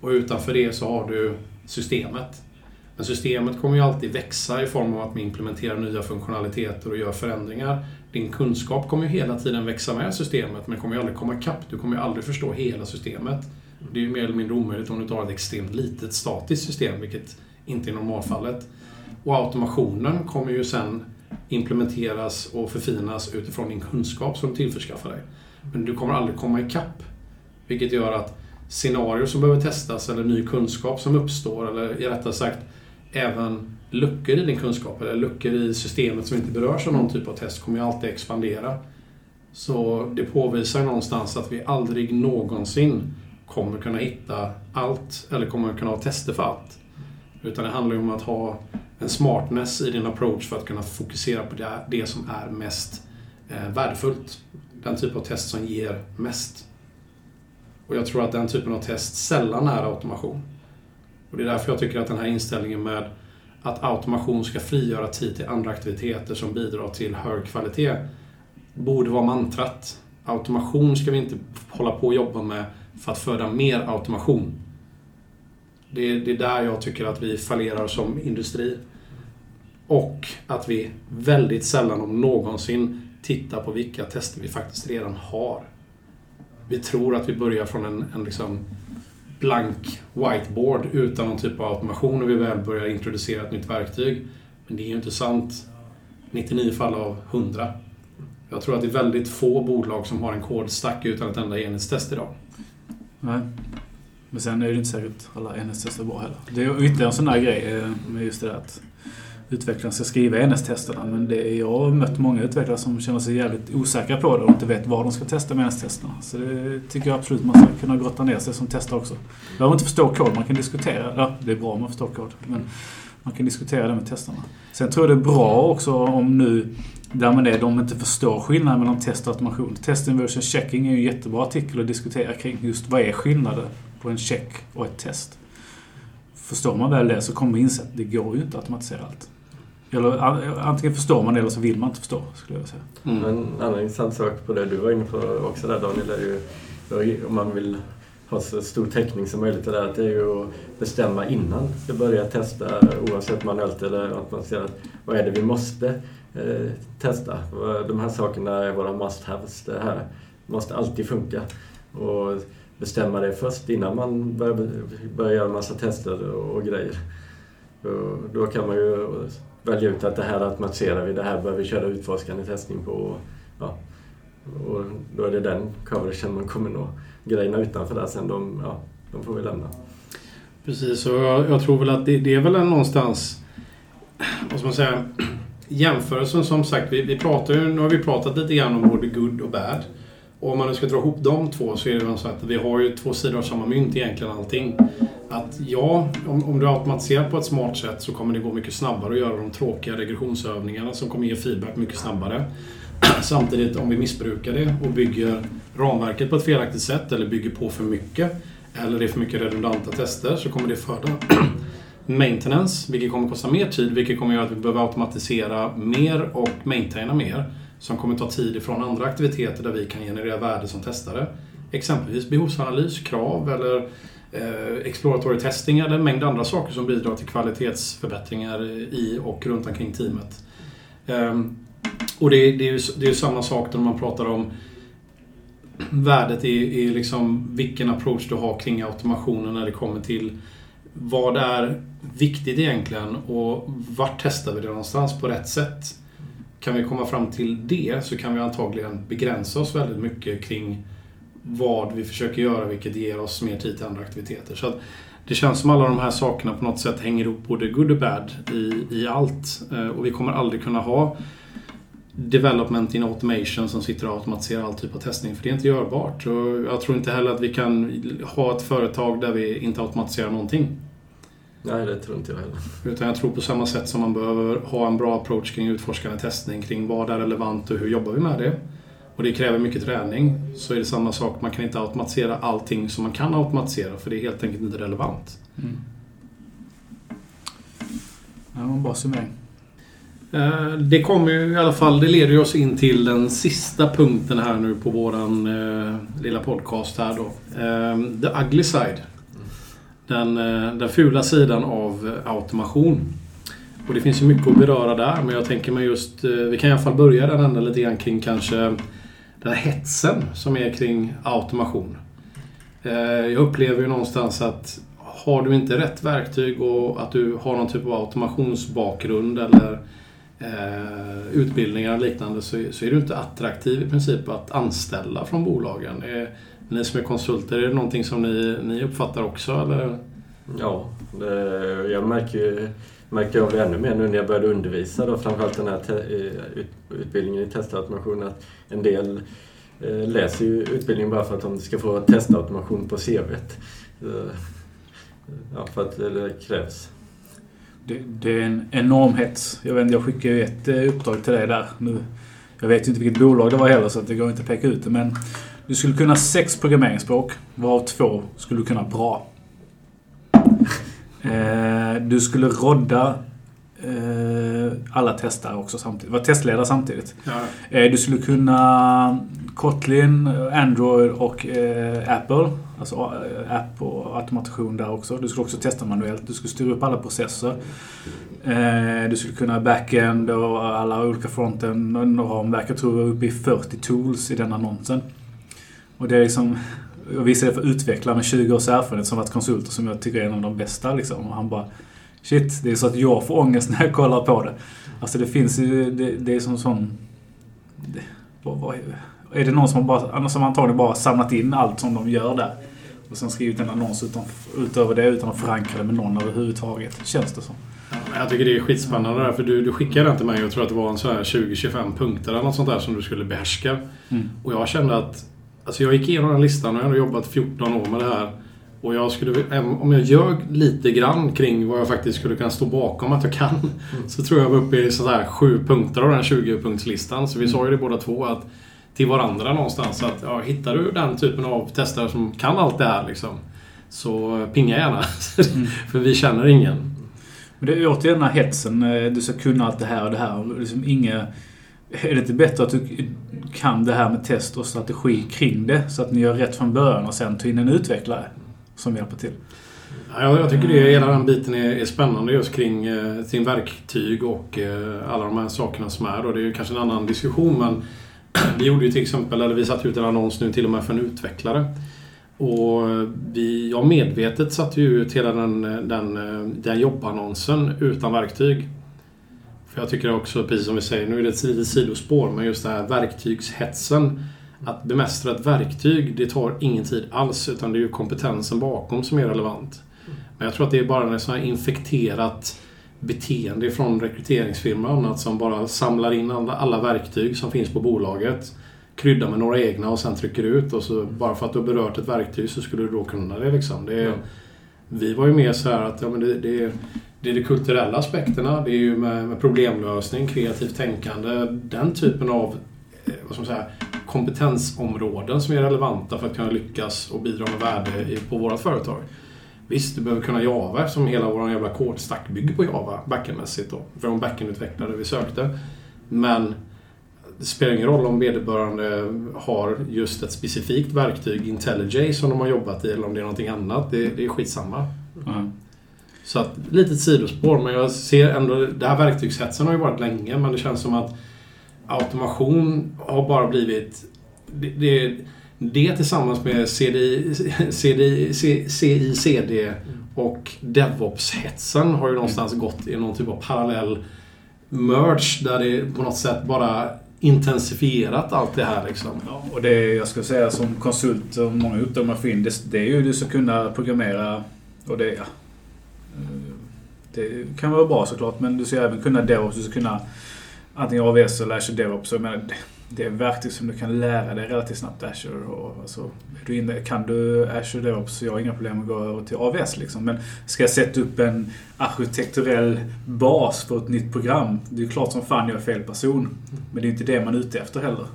Och utanför det så har du systemet. Men systemet kommer ju alltid växa i form av att man implementerar nya funktionaliteter och gör förändringar. Din kunskap kommer ju hela tiden växa med systemet men kommer ju aldrig komma ikapp. Du kommer ju aldrig förstå hela systemet. Det är ju mer eller mindre omöjligt om du tar ett extremt litet statiskt system, vilket inte är normalfallet. Och automationen kommer ju sen implementeras och förfinas utifrån din kunskap som du tillförskaffar dig. Men du kommer aldrig komma ikapp. Vilket gör att scenarier som behöver testas eller ny kunskap som uppstår, eller rättare sagt även luckor i din kunskap eller luckor i systemet som inte berörs av någon typ av test kommer ju alltid expandera. Så det påvisar någonstans att vi aldrig någonsin kommer kunna hitta allt eller kommer kunna ha tester för allt. Utan det handlar ju om att ha en smartness i din approach för att kunna fokusera på det, det som är mest eh, värdefullt. Den typ av test som ger mest. Och jag tror att den typen av test sällan är automation. Och det är därför jag tycker att den här inställningen med att automation ska frigöra tid till andra aktiviteter som bidrar till hög kvalitet borde vara mantrat. Automation ska vi inte hålla på och jobba med för att föda mer automation. Det är, det är där jag tycker att vi fallerar som industri. Och att vi väldigt sällan, om någonsin, tittar på vilka tester vi faktiskt redan har. Vi tror att vi börjar från en, en liksom blank whiteboard utan någon typ av automation när vi väl börjar introducera ett nytt verktyg. Men det är ju inte sant 99 fall av 100. Jag tror att det är väldigt få bolag som har en kodstack utan ett enda enhetstest idag. Nej. Men sen är det inte säkert alla enhetstester är bra heller. Det är ytterligare en sån där grej eh, med just det där att utvecklaren ska skriva enhetstesterna. Men det är, jag har mött många utvecklare som känner sig jävligt osäkra på det och inte vet vad de ska testa med enhetstesterna. Så det tycker jag absolut man ska kunna grotta ner sig som testare också. Man behöver inte förstå kod, man kan diskutera. Ja, det är bra om man förstår kod. Men man kan diskutera det med testarna. Sen tror jag det är bra också om nu där man är, de inte förstår skillnaden mellan test och automation. Test inversion checking är ju en jättebra artikel att diskutera kring just vad är skillnaden på en check och ett test. Förstår man väl det så kommer man inse att det går ju inte att automatisera allt. Eller antingen förstår man det eller så vill man inte förstå, skulle jag säga. Mm. En annan intressant sak på det du var inne på också där Daniel, är ju om man vill ha så stor täckning som möjligt. Det, det är ju att bestämma innan vi börjar testa, oavsett manuellt eller automatiserat, vad är det vi måste eh, testa? De här sakerna är våra must-haves. Det här måste alltid funka. Och bestämma det först innan man börjar, börjar göra en massa tester och, och grejer. Och då kan man ju välja ut att det här automatiserar vi, det här behöver vi köra utforskande testning på. Och, ja, och då är det den coveragen man kommer nå. Grejerna utanför där sen, de, ja, de får vi lämna. Precis, och jag, jag tror väl att det, det är väl en någonstans, vad ska man säga, jämförelsen som sagt, vi, vi pratar ju, nu har vi pratat lite grann om både good och bad. Och om man nu ska dra ihop de två så är det väl så att vi har ju två sidor av samma mynt egentligen allting. Att ja, om, om du automatiserar på ett smart sätt så kommer det gå mycket snabbare att göra de tråkiga regressionsövningarna som kommer ge feedback mycket snabbare. (clears throat) Samtidigt om vi missbrukar det och bygger ramverket på ett felaktigt sätt eller bygger på för mycket eller det är för mycket redundanta tester så kommer det föda (clears throat) maintenance, vilket kommer kosta mer tid, vilket kommer göra att vi behöver automatisera mer och maintaina mer som kommer ta tid ifrån andra aktiviteter där vi kan generera värde som testare. Exempelvis behovsanalys, krav eller Eh, exploratory testing eller en mängd andra saker som bidrar till kvalitetsförbättringar i och runt omkring teamet. Ehm, och det, det, är ju, det är ju samma sak när man pratar om värdet i, i liksom vilken approach du har kring automationen när det kommer till vad är viktigt egentligen och vart testar vi det någonstans på rätt sätt? Kan vi komma fram till det så kan vi antagligen begränsa oss väldigt mycket kring vad vi försöker göra vilket ger oss mer tid till andra aktiviteter. Så det känns som alla de här sakerna på något sätt hänger ihop både good och bad i, i allt. Eh, och vi kommer aldrig kunna ha development in automation som sitter och automatiserar all typ av testning. För det är inte görbart. Och jag tror inte heller att vi kan ha ett företag där vi inte automatiserar någonting. Nej, det tror inte jag heller. Utan jag tror på samma sätt som man behöver ha en bra approach kring utforskande testning kring vad är relevant och hur jobbar vi med det. Och det kräver mycket träning. Så är det samma sak, man kan inte automatisera allting som man kan automatisera för det är helt enkelt inte relevant. Mm. Ja, en bra summering. Eh, det kommer ju i alla fall, det leder oss in till den sista punkten här nu på våran eh, lilla podcast här då. Eh, the ugly side. Den, eh, den fula sidan av automation. Och det finns ju mycket att beröra där, men jag tänker mig just... Eh, vi kan i alla fall börja den änden lite grann kring kanske den här hetsen som är kring automation. Eh, jag upplever ju någonstans att har du inte rätt verktyg och att du har någon typ av automationsbakgrund eller eh, utbildningar och liknande så, så är du inte attraktiv i princip att anställa från bolagen. Är, ni som är konsulter, är det någonting som ni, ni uppfattar också? Eller? Ja, det, jag märker ju märkte av det ännu mer nu när jag började undervisa, då, framförallt den här utbildningen i testautomation, att en del eh, läser ju utbildningen bara för att de ska få testautomation på CVt. Eh, ja, för att det krävs. Det, det, är en enorm hets. Jag, vet, jag skickade ju ett eh, uppdrag till dig där. Nu, jag vet ju inte vilket bolag det var heller så det går inte att peka ut det. Men du skulle kunna sex programmeringsspråk, varav två skulle du kunna bra. Eh, du skulle rodda eh, alla testare också samtidigt. Vara testledare samtidigt. Ja. Eh, du skulle kunna Kotlin, Android och eh, Apple. Alltså eh, app och automation där också. Du skulle också testa manuellt. Du skulle styra upp alla processer. Eh, du skulle kunna backend och alla olika fronten ramverk. Jag tror var uppe i 40 tools i den annonsen. Och det är liksom... Jag visade det för utvecklare med 20 års erfarenhet som varit konsulter som jag tycker är en av de bästa. Liksom. Och han bara Shit, det är så att jag får ångest när jag kollar på det. Alltså det finns ju, det, det är som sån... Det, vad, vad, är det någon som, bara, som antagligen bara samlat in allt som de gör där? Och sen skrivit en annons utan, utöver det utan att förankra det med någon överhuvudtaget. Känns det som. Jag tycker det är skitspännande där, för du, du skickade den till mig och jag tror att det var en så här 20-25 punkter eller något sånt där som du skulle behärska. Mm. Och jag kände att... Alltså jag gick igenom den listan och jag har jobbat 14 år med det här. Och jag skulle, om jag ljög lite grann kring vad jag faktiskt skulle kunna stå bakom att jag kan. Mm. Så tror jag var uppe i sådär sju punkter av den 20-punktslistan. Så vi sa ju det båda två att till varandra någonstans. Att, ja, hittar du den typen av testare som kan allt det här liksom, så pinga gärna. Mm. (laughs) För vi känner ingen. Men det är återigen den här hetsen. Eh, du ska kunna allt det här och det här. Liksom inga, är det inte bättre att du kan det här med test och strategi kring det? Så att ni gör rätt från början och sen tar in en utvecklare som hjälper till. Ja, jag tycker det, hela den biten är, är spännande just kring eh, kring sin verktyg och eh, alla de här sakerna som är. Och det är kanske en annan diskussion men (clears throat) vi gjorde ju till exempel, eller vi satte ut en annons nu till och med för en utvecklare. Och vi, jag medvetet satte ju ut hela den, den, eh, den jobbannonsen utan verktyg. För jag tycker också, precis som vi säger, nu är det ett litet sidospår, men just den här verktygshetsen att bemästra ett verktyg, det tar ingen tid alls. Utan det är ju kompetensen bakom som är relevant. Men jag tror att det är bara ett sånt här infekterat beteende från rekryteringsfirmor och annat som bara samlar in alla, alla verktyg som finns på bolaget. Kryddar med några egna och sen trycker ut och så bara för att du har berört ett verktyg så skulle du då kunna det liksom. Det är, ja. Vi var ju mer så här att ja, men det, det, det är de kulturella aspekterna. Det är ju med, med problemlösning, kreativt tänkande. Den typen av eh, vad ska man säga, kompetensområden som är relevanta för att kunna lyckas och bidra med värde på vårt företag. Visst, du behöver kunna Java som hela vår jävla kodstack bygger på Java backendmässigt då. För de backendutvecklare vi sökte. Men det spelar ingen roll om vederbörande har just ett specifikt verktyg, IntelliJ, som de har jobbat i eller om det är någonting annat. Det, det är skitsamma. Mm. Så att, litet sidospår, men jag ser ändå... Det här verktygshetsen har ju varit länge, men det känns som att automation har bara blivit... Det, det, Det tillsammans med CDI, CDI, CICD och DevOps-hetsen har ju någonstans gått i någon typ av parallell merge där det på något sätt bara intensifierat allt det här liksom. Ja, och det jag skulle säga som konsult och många uppdrag man får in, det, det är ju du ska kunna programmera och det, ja, Eh, det kan vara bra såklart men du ska även kunna DevOps, du ska kunna antingen AVS eller Azure DevOps. Jag menar, det är verktyg som du kan lära dig relativt snabbt Azure. Och, alltså, du inne, kan du Azure DevOps så jag har inga problem att gå över till AVS. Liksom. Men ska jag sätta upp en arkitekturell bas för ett nytt program, det är klart som fan jag är fel person. Men det är inte det man är ute efter heller.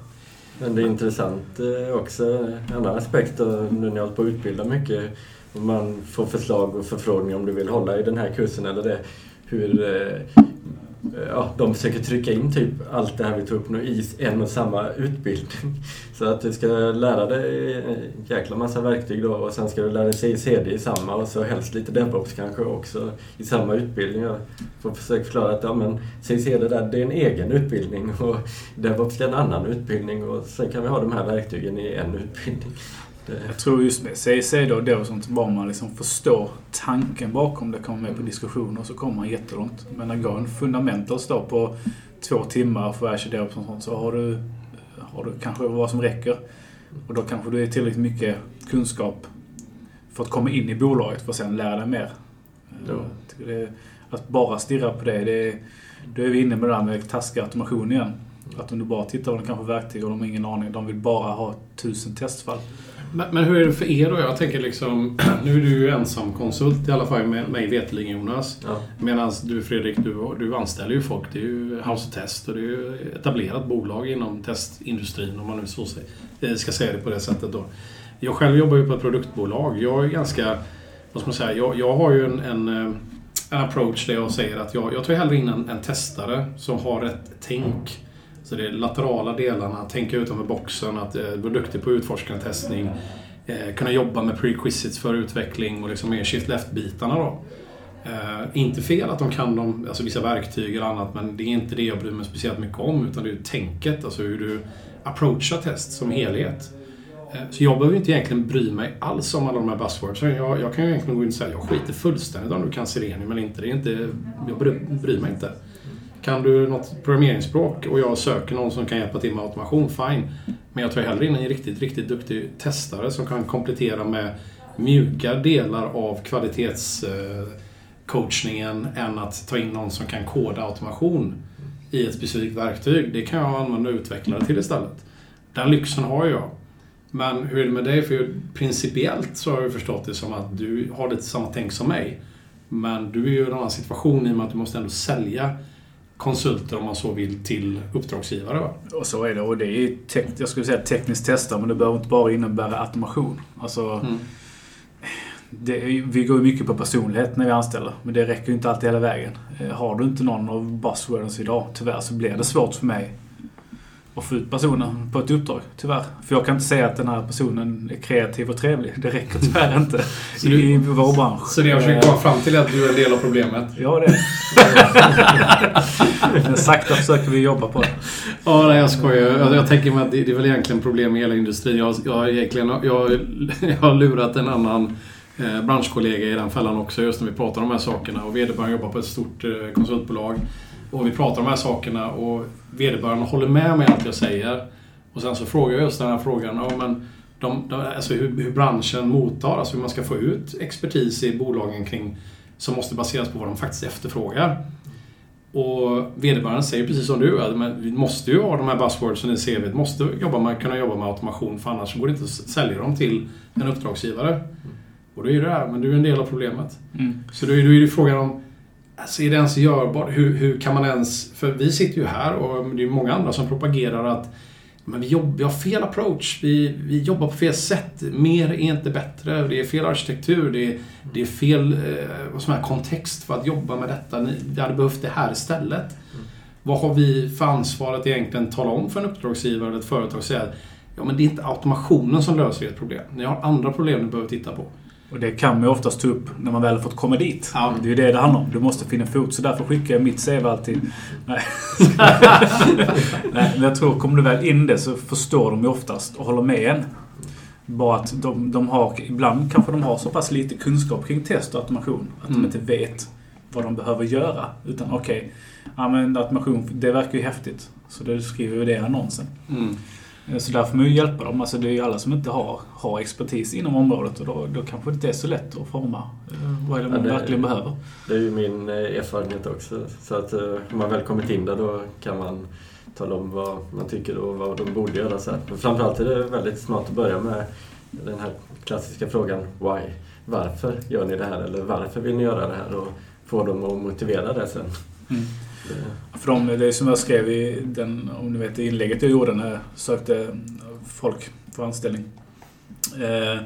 Men det är intressant eh, också, en annan aspekt nu när ni hållit på att utbilda mycket. Man får förslag och förfrågningar om du vill hålla i den här kursen eller det. Hur eh, ja, de försöker trycka in typ allt det här vi tog upp nu i en och samma utbildning. (laughs) Så att du ska lära dig en jäkla massa verktyg då och sen ska du lära dig CD i samma och så helst lite DevOps kanske också i samma utbildning. Jag får försöka förklara att ja, men CICD där, det är en egen utbildning (laughs) och DevOps är en annan utbildning och sen kan vi ha de här verktygen i en utbildning. Jag tror just med CIC då, det och sånt, bara man liksom förstår tanken bakom det, kommer med på diskussioner så kommer man jättelångt. Men när går en fundamental står på två timmar för DevOps och sånt så har du, har du kanske vad som räcker. Och då kanske du är tillräckligt mycket kunskap för att komma in i bolaget för att sen lära dig mer. Ja. Det, att bara stirra på det, det då är vi inne med det där med taskig automation igen. Att om du bara tittar på de kanske verktyg och de har ingen aning, de vill bara ha tusen testfall. Men, men, hur är det för er då? Jag tänker liksom, (clears throat) nu är du ju ensam konsult i alla fall med mig veterligen Jonas. Ja. Medan du Fredrik, du, du anställer ju folk. Det är ju House of Test och det är ju etablerat bolag inom testindustrin om man nu så eh, ska säga det på det sättet då. Jag själv jobbar ju på ett produktbolag. Jag är ganska, vad ska man säga, jag, jag har ju en, en, en approach där jag säger att jag, jag tar hellre in en, en testare som har ett tänk så det är laterala delarna, tänka utanför boxen, att eh, vara duktig på utforskande testning, eh, kunna jobba med prerequisites för utveckling och liksom mer shift left-bitarna då. Eh, inte fel att de kan de, alltså vissa verktyg eller annat, men det är inte det jag bryr mig speciellt mycket om, utan det är tänket, alltså hur du approachar test som helhet. Eh, så jag behöver inte egentligen bry mig alls om alla de här buzzwordsen. Jag, jag kan ju egentligen gå in och säga jag skiter fullständigt om du kan Selenium eller inte. Det är inte jag bryr, bryr mig inte. Kan du något programmeringsspråk och jag söker någon som kan hjälpa till med automation, fine. Men jag tar hellre in en riktigt, riktigt duktig testare som kan komplettera med mjuka delar av kvalitetscoachningen än att ta in någon som kan koda automation i ett specifikt verktyg. Det kan jag använda utvecklare till istället. Den lyxen har jag. Men hur är det med dig? För principiellt så har jag förstått det som att du har lite samma tänk som mig. Men du är ju i en annan situation i och med att du måste ändå sälja konsulter om man så vill till uppdragsgivare. Va? Och så är det. Och det är jag skulle säga tekniskt testa men det behöver inte bara innebära automation. Alltså, mm. det, vi går ju mycket på personlighet när vi anställer, men det räcker ju inte alltid hela vägen. Eh, har du inte någon av buzzwords idag, tyvärr, så blir det svårt för mig att få ut personen på ett uppdrag, tyvärr. För jag kan inte säga att den här personen är kreativ och trevlig. Det räcker (laughs) tyvärr inte du, i vår bransch. Så det jag försöker komma fram till är att du är en del av problemet? Ja, det är (laughs) Sakta försöker vi jobba på det. Ja, nej, jag skojar. Jag, jag tänker mig att det, det är väl egentligen problem med hela industrin. Jag, jag, egentligen, jag, jag har lurat en annan eh, branschkollega i den fällan också, just när vi pratar om de här sakerna. Och vederbörande jobbar på ett stort eh, konsultbolag. Och vi pratar om de här sakerna och vederbörande håller med mig allt jag säger. Och sen så frågar jag just den här frågan, ja, men de, de, alltså hur, hur, branschen mottar, alltså hur man ska få ut expertis i bolagen kring som måste baseras på vad de faktiskt efterfrågar. Och vederbörande säger precis som du, att vi måste ju ha de här buzzwordsen i CV, måste jobba med, kunna jobba med automation för annars går det inte att sälja dem till en uppdragsgivare. Och då är det här, men du är en del av problemet. Mm. Så då är, då är det frågan om Alltså är det ens görbart? Hur, hur kan man ens... För vi sitter ju här och det är många andra som propagerar att men vi, jobb, vi har fel approach, vi, vi jobbar på fel sätt. Mer är inte bättre, det är fel arkitektur, det är, det är fel eh, kontext för att jobba med detta. Ni, vi hade behövt det här istället. Mm. Vad har vi för ansvar att egentligen tala om för en uppdragsgivare eller ett företag och säga ja men det är inte automationen som löser ert problem. Ni har andra problem ni behöver titta på. Och det kan man ju oftast ta upp när man väl har fått komma dit. Ja. Det är ju det det handlar om. Du måste finna fot. Så därför skickar jag mitt CV alltid. Nej. (laughs) Nej, men jag tror, kommer du väl in det så förstår de ju oftast och håller med en. Bara att de, de har, ibland kanske de har så pass lite kunskap kring test och automation att Mm. de inte vet vad de behöver göra. Utan okej, ja men automation, det verkar ju häftigt. Så då skriver vi det i annonsen. Mm. Eh, Så där får man ju hjälpa dem. Alltså det är ju alla som inte har, har expertis inom området och då, då kanske det inte är så lätt att forma eh, vad är det man Ja, det- verkligen behöver. Det är ju min eh, erfarenhet också. Så att om man väl kommit in där då kan man tala om vad man tycker och vad de borde göra. Så här. Men framförallt är det väldigt smart att börja med den här klassiska frågan Why? Varför gör ni det här? Eller varför vill ni göra det här? Och få dem att motivera det sen. Mm. Det- det är som jag skrev i den, om ni vet inlägget jag gjorde när jag sökte folk för anställning. Eh,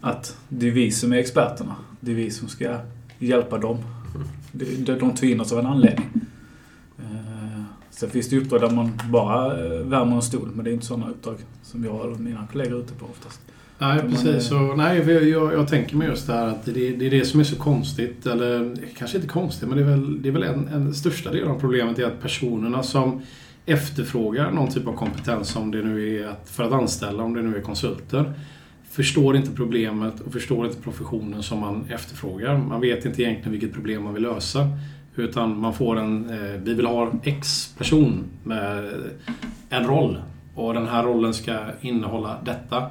att det är vi som är experterna. Det är vi som ska hjälpa dem. De, de tog in oss av en anledning. Eh, sen finns det uppdrag där man bara eh, värmer en stol, men det är inte sådana uppdrag som jag och mina kollegor är ute på oftast. Nej, precis. är- Så, nej, jag, jag, jag tänker mig just det här att det, det är det som är så konstigt. Eller kanske inte konstigt, men det är väl, det är väl en, en största del av problemet är att personerna som efterfrågar någon typ av kompetens, om det nu är att, för att anställa, om det nu är konsulter, förstår inte problemet och förstår inte professionen som man efterfrågar. Man vet inte egentligen vilket problem man vill lösa. Utan man får en, eh, vi vill ha X person med en roll. Och den här rollen ska innehålla detta.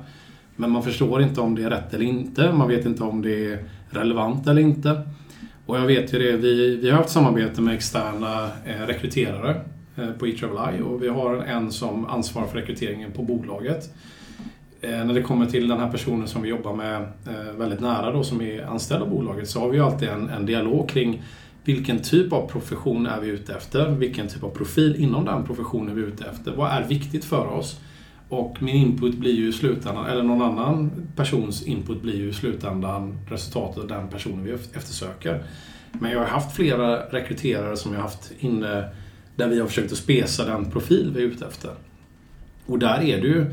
Men man förstår inte om det är rätt eller inte. Man vet inte om det är relevant eller inte. Och jag vet ju det, vi, vi har haft samarbete med externa eh, rekryterare eh, på eTravelI och vi har en som ansvarar för rekryteringen på bolaget. Eh, när det kommer till den här personen som vi jobbar med eh, väldigt nära då, som är anställd av bolaget, så har vi ju alltid en, en dialog kring vilken typ av profession är vi ute efter? Vilken typ av profil inom den professionen är vi ute efter? Vad är viktigt för oss? Och min input blir ju i slutändan, eller någon annan persons input blir ju i slutändan resultatet av den personen vi eftersöker. Men jag har haft flera rekryterare som jag har haft inne där vi har försökt att spesa den profil vi är ute efter. Och där är det ju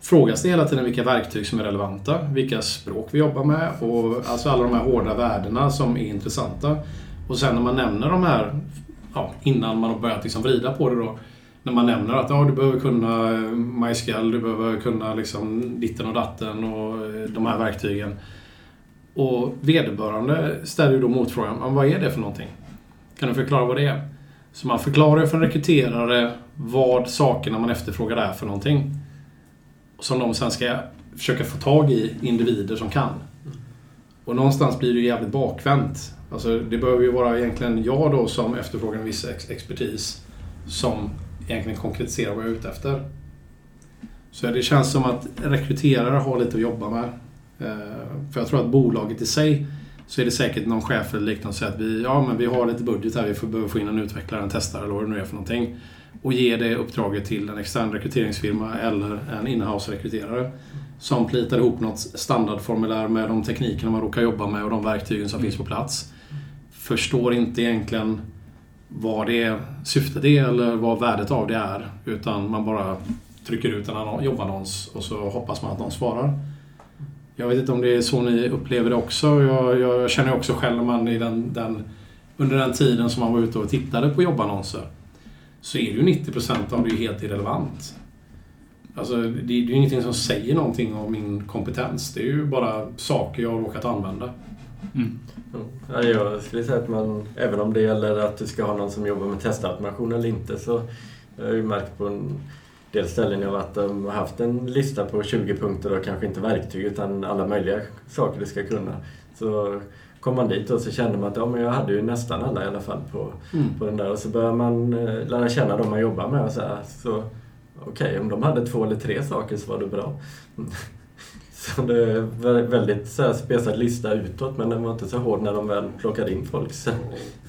frågas det hela tiden vilka verktyg som är relevanta, vilka språk vi jobbar med och alltså alla de här hårda värdena som är intressanta. Och sen när man nämner de här, ja, innan man har börjat liksom vrida på det då, när man nämner att ja, du behöver kunna eh, MySQL, du behöver kunna liksom ditten och datten och eh, de här verktygen. Och vederbörande ställer ju då motfrågan, "Men vad är det för någonting? Kan du förklara vad det är? Så man förklarar ju för en rekryterare vad sakerna man efterfrågar är för någonting. Som de sen ska försöka få tag i individer som kan. Och någonstans blir det ju jävligt bakvänt. Alltså det behöver ju vara egentligen jag då som efterfrågar en viss ex expertis som egentligen konkretisera vad jag är ute efter. Så det känns som att rekryterare har lite att jobba med. Eh, för jag tror att bolaget i sig så är det säkert någon chef eller liknande som säger att vi, ja, men vi har lite budget här, vi får, behöver få in en utvecklare, en testare eller vad det nu är för någonting. Och ge det uppdraget till en extern rekryteringsfirma eller en inhouse-rekryterare som plitar ihop något standardformulär med de teknikerna man råkar jobba med och de verktygen som finns på plats. Förstår inte egentligen vad det syftet är eller vad värdet av det är. Utan man bara trycker ut en jobbannons och så hoppas man att någon svarar. Jag vet inte om det är så ni upplever det också. Jag, jag känner också själv när man i den, den, under den tiden som man var ute och tittade på jobbannonser så är det ju 90% av det är helt irrelevant. Alltså, det, det är ju ingenting som säger någonting om min kompetens. Det är ju bara saker jag har råkat använda. Mm. Ja, jag skulle säga att man, även om det gäller att du ska ha någon som jobbar med testautomation eller inte, så jag har ju märkt på en del ställen jag varit de har haft en lista på 20 punkter och kanske inte verktyg utan alla möjliga saker du ska kunna. Så kom man dit och så kände man att ja, men jag hade ju nästan alla i alla fall på, Mm. på den där och så börjar man eh, lära känna dem man jobbar med och så här, så okej, om de hade två eller tre saker så var det bra. (laughs) Så det är vä- väldigt så här spesad lista utåt men den var inte så hård när de väl plockade in folk. Så.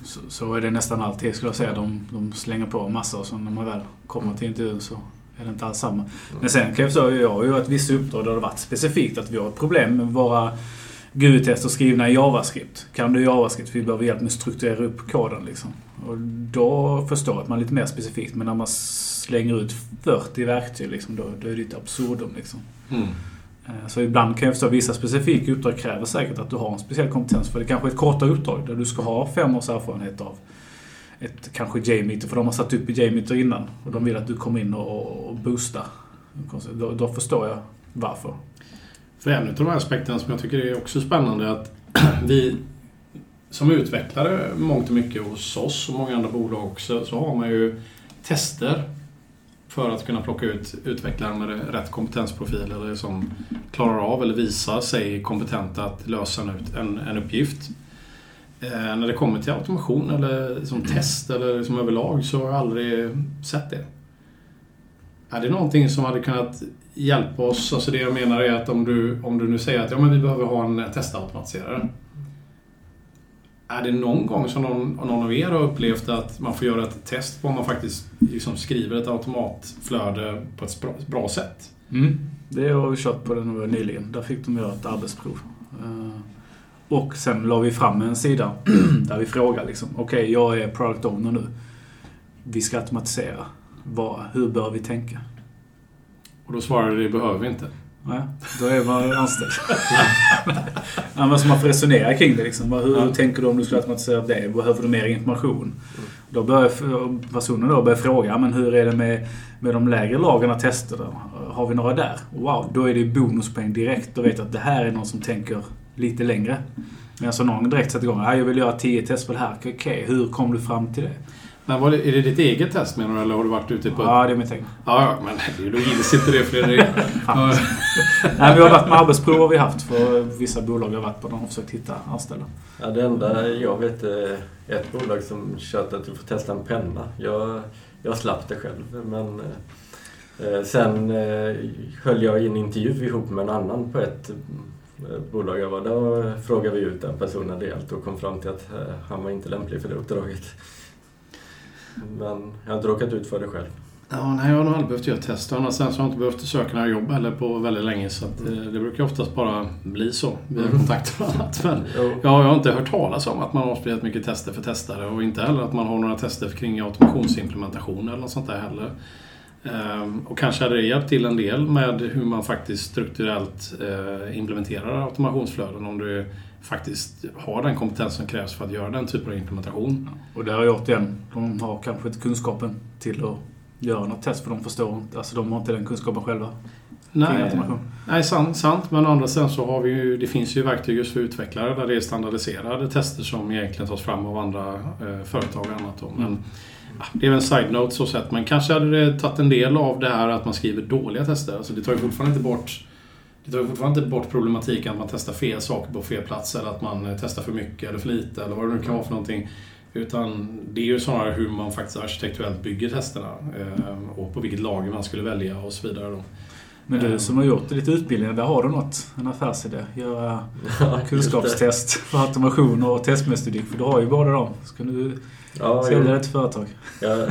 Så, så är det nästan alltid skulle jag säga. De, de slänger på massor och så när man väl kommer till intervjun så är det inte alls samma. Men sen kan jag säga, jag har ju varit vissa uppdrag där det har varit specifikt att vi har ett problem med våra GUI-tester skrivna i JavaScript. Kan du JavaScript? Vi behöver hjälp med att strukturera upp koden liksom. Och då förstår jag att man är lite mer specifikt. Men när man slänger ut 40 verktyg liksom, då, då är det ett absurdum liksom. Mm. Eh, så ibland kan jag förstå att vissa specifika uppdrag kräver säkert att du har en speciell kompetens. För det kanske är ett kortare uppdrag där du ska ha fem års erfarenhet av ett kanske J-meter. För de har satt upp i J-meter innan. Och de vill att du kommer in och, och boostar. Då, då förstår jag varför. För en av de här aspekterna som jag tycker är också spännande är att (clears throat) vi som utvecklare mångt och mycket hos oss och många andra bolag också så har man ju tester för att kunna plocka ut utvecklare med rätt kompetensprofil eller som klarar av eller visar sig kompetenta att lösa en, en, uppgift. Eh, när det kommer till automation eller som test eller som överlag så har jag aldrig sett det. Är det någonting som hade kunnat hjälpa oss? Alltså det jag menar är att om du, om du nu säger att ja, men vi behöver ha en testautomatiserare. Är det någon gång som någon, någon av er har upplevt att man får göra ett test på om man faktiskt liksom skriver ett automatflöde på ett bra, sätt? Mm. Det har vi kört på den nyligen. Där fick de göra ett arbetsprov. Eh, och sen la vi fram en sida (clears throat) där vi frågar liksom, okej, okay, jag är product owner nu. Vi ska automatisera. Vad, hur bör vi tänka? Och då svarade det behöver vi inte. Nej, då är man anställd. (laughs) men så man får resonera kring det. Liksom. Hur, ja. tänker du om du skulle automatisera det? Behöver du mer information? Mm. Då börjar personen då börja fråga, men hur är det med, med de lägre lagren tester? Då? Har vi några där? Wow, då är det bonuspoäng direkt. Då vet att det här är någon som tänker lite längre. Men alltså någon direkt sätter igång. Jag vill göra 10 test på det här. Okej, okay, hur kom du fram till det? Men var det, är det ditt eget test menar du, eller har du varit ute på... Ja, det är mitt eget. Ja, ja, men då gills inte det Fredrik. (laughs) Nej, vi har varit med arbetsprov har vi haft för vissa bolag jag har varit på. De har försökt hitta anställda. Ja, det enda jag vet är ett bolag som kört att du får testa en penna. Jag, jag slapp det själv, men... Eh, sen eh, höll jag i en intervju ihop med en annan på ett eh, bolag jag var. Då frågade vi ut den personen rejält och kom fram till att eh, han var inte lämplig för det uppdraget. Men jag har inte råkat ut för det själv. Ja, nej, jag har nog aldrig behövt göra test. Sen så har jag inte behövt söka några jobb heller på väldigt länge. Så att, eh, det brukar oftast bara bli så via mm. kontakter och (laughs) annat. Men jag, har inte hört talas om att man har spelat mycket tester för testare och inte heller att man har några tester kring automationsimplementation eller något sånt där heller. Ehm, och kanske hade det hjälpt till en del med hur man faktiskt strukturellt eh, implementerar automationsflöden om du faktiskt har den kompetens som krävs för att göra den typen av implementation. Och det har jag återigen, de har kanske inte kunskapen till att göra något test för de förstår inte, alltså de har inte den kunskapen själva. Nej, nej sant, sant. Men å andra sidan så har vi ju, det finns ju verktyg just för utvecklare där det är standardiserade tester som egentligen tas fram av andra eh, företag och annat. Då. Men, mm. Det är väl en side-note så sett, men kanske hade det tagit en del av det här att man skriver dåliga tester. Alltså det tar ju fortfarande inte bort det tar fortfarande inte bort problematiken att man testar fel saker på fel plats eller att man eh, testar för mycket eller för lite eller vad det nu kan vara för någonting. Utan det är ju snarare hur man faktiskt arkitekturellt bygger testerna eh, och på vilket lager man skulle välja och så vidare. Då. Men du som har gjort lite utbildning, där har du något, en affärsidé. Göra ja, kunskapstest för automation och testmetodik. För du har ju båda dem. Ska du ja, sälja det till företag? Ja,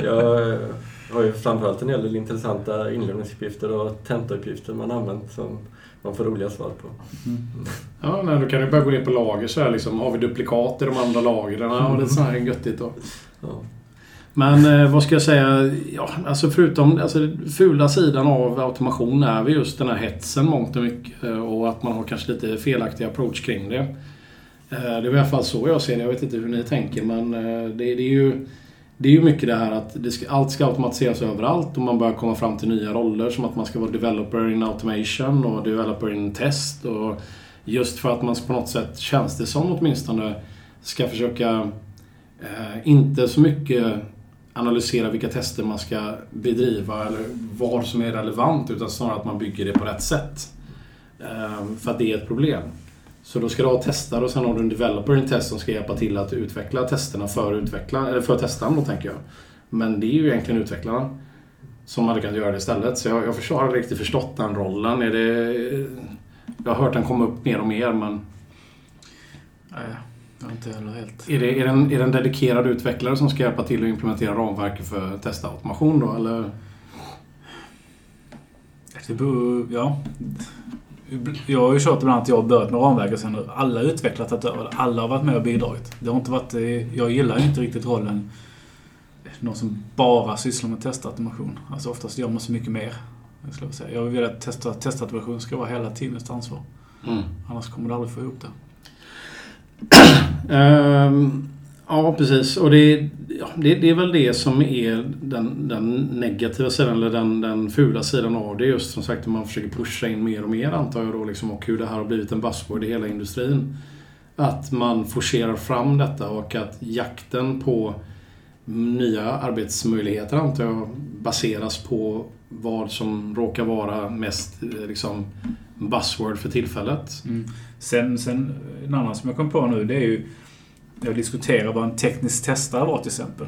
(laughs) jag har ju framförallt en hel del intressanta inlämningsuppgifter och tentauppgifter man använt som man får roliga svar på. Mm. Ja, men då kan du börja gå ner på lager så här liksom. Har vi duplikat i de andra lagren? Ja, det är så här göttigt då. Ja. Men eh, vad ska jag säga? Ja, alltså förutom alltså, fula sidan av automation är vi just den här hetsen mångt och mycket. Eh, och att man har kanske lite felaktig approach kring det. Eh, det är i alla fall så jag ser det. Jag vet inte hur ni tänker men eh, det, det är ju det är ju mycket det här att det ska, allt ska automatiseras överallt och man börjar komma fram till nya roller som att man ska vara developer in automation och developer in test. Och just för att man på något sätt, känns det som åtminstone, ska försöka eh, inte så mycket analysera vilka tester man ska bedriva eller vad som är relevant utan snarare att man bygger det på rätt sätt. Eh, för att det är ett problem. Så då ska du ha testare och sen har du en developer in test som ska hjälpa till att utveckla testerna för, utveckla, eller för testaren då tänker jag. Men det är ju egentligen utvecklarna som hade kunnat göra det istället. Så jag, jag förstår, har riktigt förstått den rollen. Är det, jag har hört den komma upp mer och mer men... Nej, jag har inte heller helt... Är det, är, det en, är det en dedikerad utvecklare som ska hjälpa till att implementera ramverket för testautomation då eller? Det beror, ja. Jag har ju kört ibland att jag har börjat med ramverket sen alla utvecklare tagit över Alla har varit med och bidragit. Det har inte varit, jag gillar ju inte riktigt rollen någon som bara sysslar med testautomation. Alltså oftast gör man så mycket mer. Jag, skulle säga. jag vill att testa, testautomation ska vara hela teamets ansvar. Mm. Annars kommer du aldrig få ihop det. um, (clears throat) Ja, precis. Och det, ja, det, det, är väl det som är den, den negativa sidan, eller den, den fula sidan av det. Just som sagt, man försöker pusha in mer och mer antar jag då, liksom, och hur det här har blivit en buzzword i hela industrin. Att man forcerar fram detta och att jakten på nya arbetsmöjligheter antar jag baseras på vad som råkar vara mest eh, liksom, buzzword för tillfället. Mm. Sen, sen en annan som jag kom på nu det är ju jag diskuterar vad en teknisk testare var till exempel.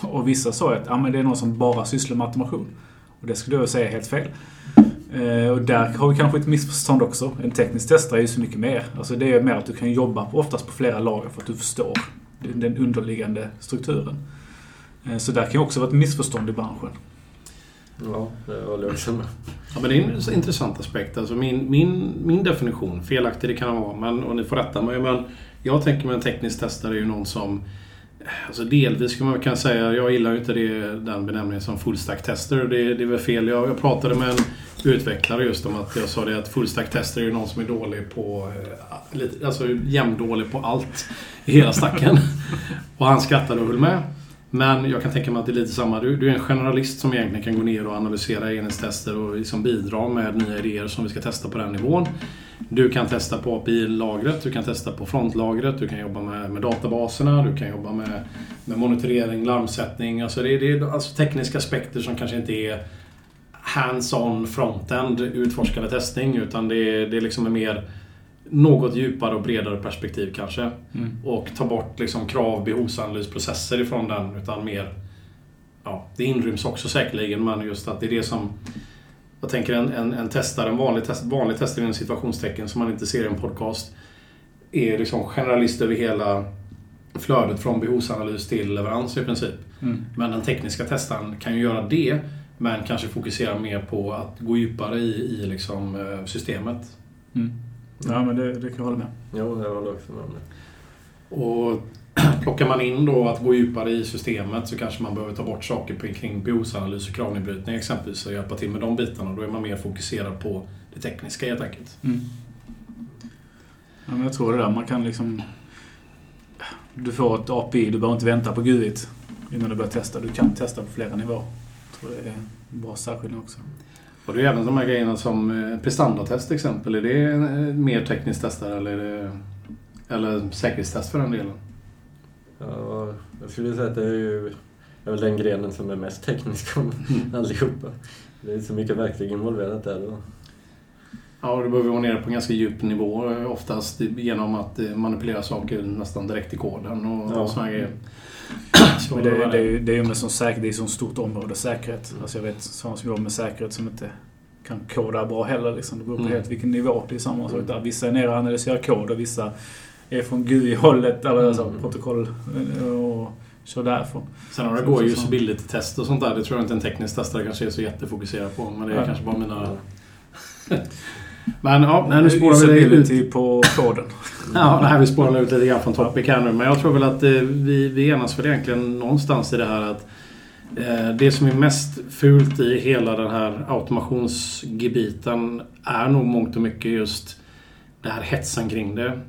Och vissa sa att ah, men det är någon som bara sysslar med automation. Och det skulle jag säga är helt fel. Eh, och där har vi kanske ett missförstånd också. En teknisk testare är ju så mycket mer. Alltså det är mer att du kan jobba på, oftast på flera lager för att du förstår den underliggande strukturen. Eh, så där kan ju också vara ett missförstånd i branschen. Ja, det håller jag också med. Ja, men det är en intressant aspekt. Alltså min, min, min definition, felaktig det kan vara, men, och ni får rätta mig, men jag tänker mig en teknisk testare är ju någon som Alltså delvis kan man kan säga, jag gillar ju inte det, den benämningen som fullstack tester. Det, det är väl fel. Jag, jag, pratade med en utvecklare just om att jag sa det att fullstack tester är ju någon som är dålig på, eh, alltså jämndålig på allt i hela stacken. (laughs) och han skrattade och höll med. Men jag kan tänka mig att det är lite samma. Du, du är en generalist som egentligen kan gå ner och analysera enhetstester och liksom bidra med nya idéer som vi ska testa på den nivån. Du kan testa på API-lagret, du kan testa på frontlagret, du kan jobba med, med databaserna, du kan jobba med, med monitorering, larmsättning. Alltså det, det är alltså tekniska aspekter som kanske inte är hands-on frontend utforskande testning utan det, det är liksom är mer något djupare och bredare perspektiv kanske. Mm. Och ta bort liksom krav, behovsanalysprocesser ifrån den. Utan mer... Ja, det inryms också säkerligen, men just att det är det som... Jag tänker en, en, en testare, en vanlig, test, vanlig testare inom situationstecken som man inte ser i en podcast. Är liksom generalist över hela flödet från behovsanalys till leverans i princip. Mm. Men den tekniska testaren kan ju göra det, men kanske fokusera mer på att gå djupare i, i liksom, eh, systemet. Mm. Ja, men det, det kan jag hålla med. Jo, jag håller också med om det. Och (clears throat) plockar man in då att gå djupare i systemet så kanske man behöver ta bort saker kring behovsanalys och kravnedbrytning exempelvis och hjälpa till med de bitarna. Då är man mer fokuserad på det tekniska helt enkelt. Mm. Ja, men jag tror det där. Man kan liksom... Du får ett API, du behöver inte vänta på GUI innan du börjar testa. Du kan testa på flera nivåer. Jag tror det är en bra särskiljning också. Och det är även de här grejerna som eh, prestandatest till exempel. Är det eh, mer tekniskt testare eller, det, eller säkerhetstest för den delen? Ja, jag skulle säga att det är ju är väl den grenen som är mest teknisk av mm. allihopa. Det är så mycket verktyg involverat där. Då. Ja, och du behöver vara nere på en ganska djup nivå eh, oftast genom att manipulera saker nästan direkt i koden och, ja. och sådana grejer. Men det, det, är, det är ju med sån säkerhet, det är ett stort område, säkerhet. Alltså jag vet sådana som jobbar med säkerhet som inte kan koda bra heller. Liksom. Det beror på mm. helt vilken nivå. Det är samma sak där. Vissa är nere och analyserar kod och vissa är från GUI-hållet, eller alltså, mm. protokoll och kör därifrån. Sen har det går usability-test och sånt där. Det tror jag inte en teknisk testare kanske är så jättefokuserad på. Men det är ja. kanske bara mina... (laughs) Men ja, nej, nu spårar vi ut. på koden. (laughs) ja, nej, vi spårar ut lite grann från topic här nu. Men jag tror väl att eh, vi, vi enas väl egentligen någonstans i det här att eh, det som är mest fult i hela den här automationsgebiten är nog mångt och mycket just det här hetsen kring det.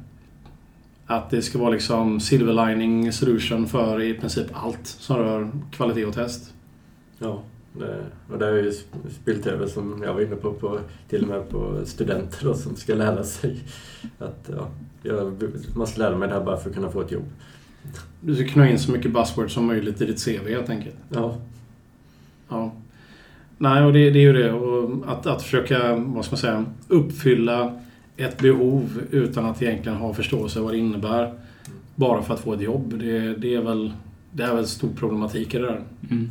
Att det ska vara liksom silver lining solution för i princip allt som rör kvalitet och test. Ja. Det, och det har ju spilt över, som jag var inne på, på till och med på studenter då, som ska lära sig att ja, jag måste lära mig det här bara för att kunna få ett jobb. Du ska knö in så mycket buzzwords som möjligt i ditt CV helt enkelt. Ja. Ja. Nej, och det, det är ju det. Och att, att försöka, vad ska man säga, uppfylla ett behov utan att egentligen ha förståelse vad det innebär. Bara för att få ett jobb. Det, det är väl det är väl stor problematik i det där. Mm.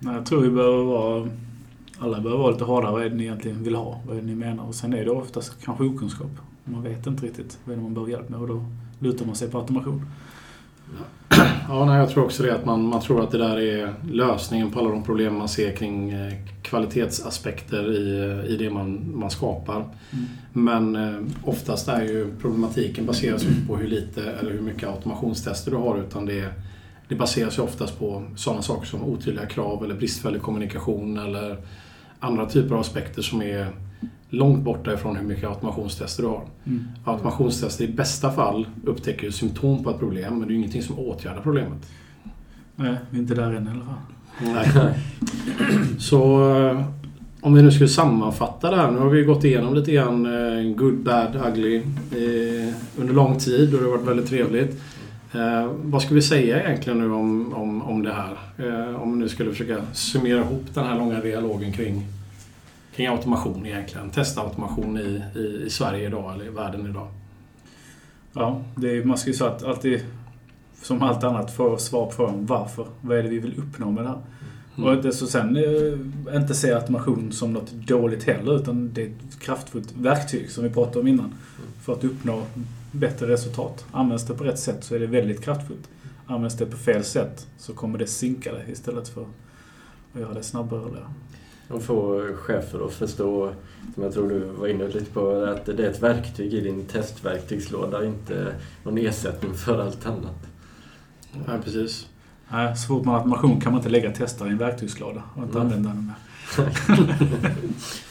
Nej, jag tror vi behöver vara... Alla behöver vara lite hårdare. Vad är det ni egentligen vill ha? Vad är det ni menar? Och sen är det oftast kanske okunskap. Man vet inte riktigt vad man behöver hjälp med och då lutar man sig på automation. Ja, nej, jag tror också det. Att man, man tror att det där är lösningen på alla de problem man ser kring eh, kvalitetsaspekter i, i det man, man skapar. Mm. Men eh, oftast är ju problematiken baseras inte på hur lite eller hur mycket automationstester du har utan det är det baseras ju oftast på sådana saker som otydliga krav eller bristfällig kommunikation eller andra typer av aspekter som är långt borta ifrån hur mycket automationstester du har. Mm. Automationstester i bästa fall upptäcker ju symptom på ett problem men det är ju ingenting som åtgärdar problemet. Nej, vi är inte där än fall. Nej. Så eh, om vi nu skulle sammanfatta det här. Nu har vi gått igenom lite grann eh, good, bad, ugly eh, under lång tid och det har varit väldigt trevligt. Eh, vad ska vi säga egentligen nu om, om, om det här? Eh, om vi nu skulle försöka summera ihop den här långa dialogen kring, kring automation egentligen. Testautomation i, i, i Sverige idag eller i världen idag. Ja, det är, man ska ju säga att alltid, som allt annat, få svar på frågan varför. Vad är det vi vill uppnå med det här? Mm. Och det, så sen eh, inte se automation som något dåligt heller, utan det är ett kraftfullt verktyg som vi pratade om innan. För att uppnå bättre resultat. Används det på rätt sätt så är det väldigt kraftfullt. Används det på fel sätt så kommer det sinka det istället för att göra det snabbare. Eller? Och få chefer att förstå, som jag tror du var inne lite på, att det är ett verktyg i din testverktygslåda, inte någon ersättning för allt annat. Ja, precis. Nej, så fort man har automation kan man inte lägga testare i en verktygslåda och inte Mm. använda den med. (laughs)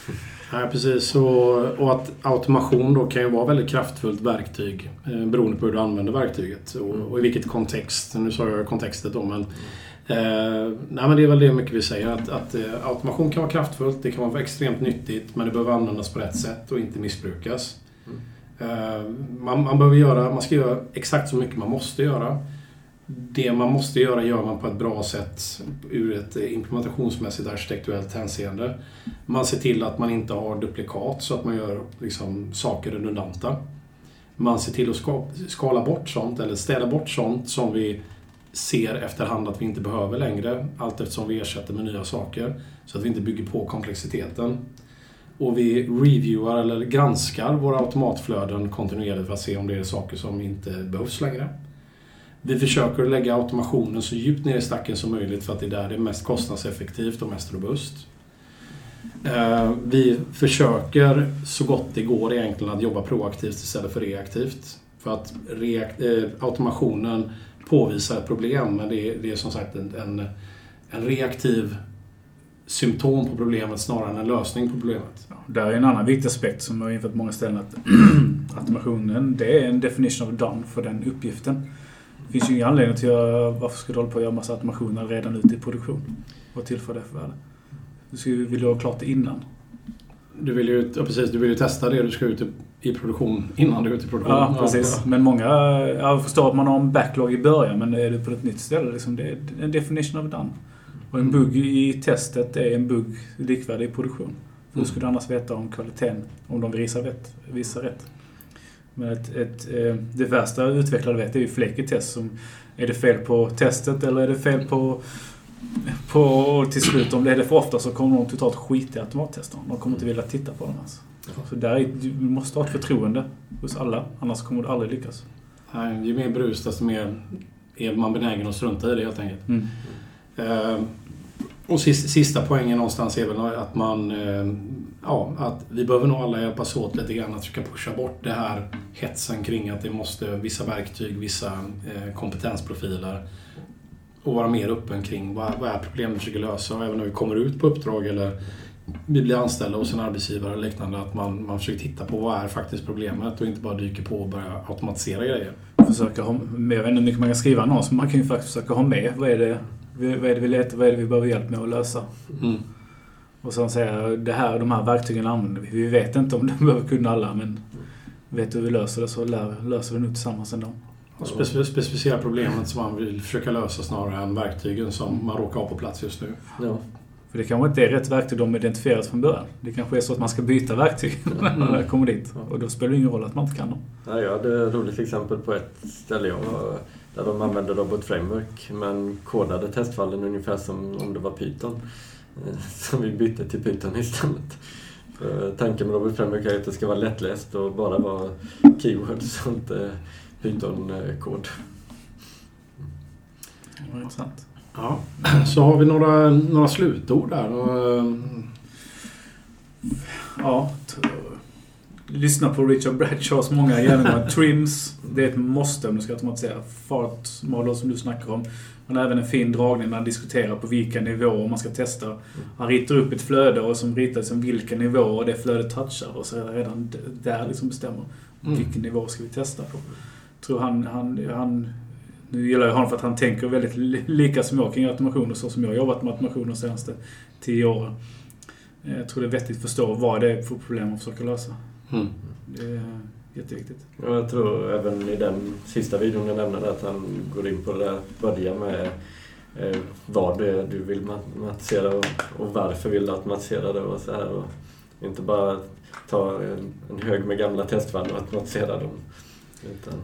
(laughs) Nej, precis. Och, och att automation då kan ju vara väldigt kraftfullt verktyg eh, beroende på hur du använder verktyget och, och i vilket kontext. Nu sa jag kontextet då, men eh, nej, men det är väl det mycket vi säger. Att, att eh, automation kan vara kraftfullt, det kan vara extremt nyttigt, men det behöver användas på rätt sätt och inte missbrukas. Eh, man, man, behöver göra, man ska göra exakt så mycket man måste göra. Det man måste göra gör man på ett bra sätt ur ett implementationsmässigt arkitekturellt hänseende. Man ser till att man inte har duplikat så att man gör liksom, saker redundanta. Man ser till att skala bort sånt eller städa bort sånt som vi ser efterhand att vi inte behöver längre allt eftersom vi ersätter med nya saker. Så att vi inte bygger på komplexiteten. Och vi reviewar eller granskar våra automatflöden kontinuerligt för att se om det är saker som inte behövs längre. Vi försöker lägga automationen så djupt ner i stacken som möjligt för att det är där det är mest kostnadseffektivt och mest robust. Eh, vi försöker så gott det går egentligen att jobba proaktivt istället för reaktivt. För att reakt, eh, automationen påvisar ett problem men det är, det är som sagt en, en, en reaktiv symptom på problemet snarare än en lösning på problemet. Ja, där är en annan viktig aspekt som vi har infört på många ställen. Att (clears throat) automationen, det är en definition of done för den uppgiften. Det finns ju ingen anledning till att varför ska du hålla på att göra massa automationer redan ute i produktion? Vad tillför det för värde? Du skulle vilja ha klart det innan. Du vill ju, ja, precis, du vill ju testa det du ska ut i, i produktion innan du är ute i produktion. Ja, precis. Men många... Jag förstår att man har en backlog i början, men är du på ett nytt ställe, liksom, det är en definition of done. Och en bugg i testet är en bugg likvärdig i produktion. Hur skulle du annars veta om kvaliteten, om de visar rätt? Visar rätt? Men ett, ett, eh, det värsta utvecklare vet är ju flaky test. Som, är det fel på testet eller är det fel på... på till slut, om det är det för ofta så kommer de totalt skita i automattesterna. De kommer inte vilja titta på dem ens. Så där är, du måste ha ett förtroende hos alla, annars kommer du aldrig lyckas. Nej, ju mer brus desto mer är man benägen att strunta i det helt enkelt. Mm. Eh, och sista, sista poängen någonstans är väl att man... Eh, ja, att vi behöver nog alla hjälpas åt lite grann att försöka pusha bort det här hetsen kring att det måste vissa verktyg, vissa eh, kompetensprofiler och vara mer öppen kring vad, vad är problemet vi försöker lösa. Och även när vi kommer ut på uppdrag eller vi blir anställda hos en arbetsgivare eller liknande att man, man försöker titta på vad är faktiskt problemet och inte bara dyker på och börjar automatisera grejer. Försöka ha, jag vet inte hur mycket man kan skriva annons, men man kan ju faktiskt försöka ha med vad är det, vad är det vi letar, vad är det vi behöver hjälp med att lösa. Mm. Och sen säga, det här, de här verktygen använder vi. Vi vet inte om de (laughs) behöver kunna alla, men vet du hur vi löser det så lär, löser vi nog tillsammans ändå. Och speci- specificera problemet som man vill försöka lösa snarare än verktygen som man råkar ha på plats just nu. Ja. För det kanske inte är rätt verktyg de identifierat från början. Det kanske är så att man ska byta verktyg (laughs) när man kommer dit. Och då spelar det ingen roll att man inte kan dem. Ja, jag hade ett roligt exempel på ett ställe jag var, där de använde Robot Framework men kodade testfallen ungefär som om det var Python. Eh, (laughs) Så vi bytte till Python istället. För tanken med Robot Framework är att det ska vara lättläst och bara vara keywords och inte Python-kod. Det var intressant. Ja. (clears throat) Så har vi några, några slutord där. Eh, Ja, lyssna på Richard Bradshaws många genomgångar. (laughs) Trims, det är ett måste om du ska automatisera. Fartmodeller som du snackar om. Han har även en fin dragning när han diskuterar på vilka nivåer man ska testa. Han ritar upp ett flöde och som ritar liksom vilken nivå det flödet touchar och så är det redan där liksom bestämmer Mm. vilken nivå ska vi testa på. Jag tror han, han, han nu gillar jag honom för att han tänker väldigt li- lika som jag kring automationer så som jag har jobbat med automationer de senaste tio åren. Jag tror det är vettigt att förstå vad det är för problem man försöker lösa. Mm. Det är jätteviktigt. Och jag tror även i den sista videon jag nämnde att han går in på det där, börjar med eh, vad det är du vill automatisera och, och varför vill du automatisera det och så här. Och inte bara ta en, en hög med gamla testfall och automatisera dem. Utan,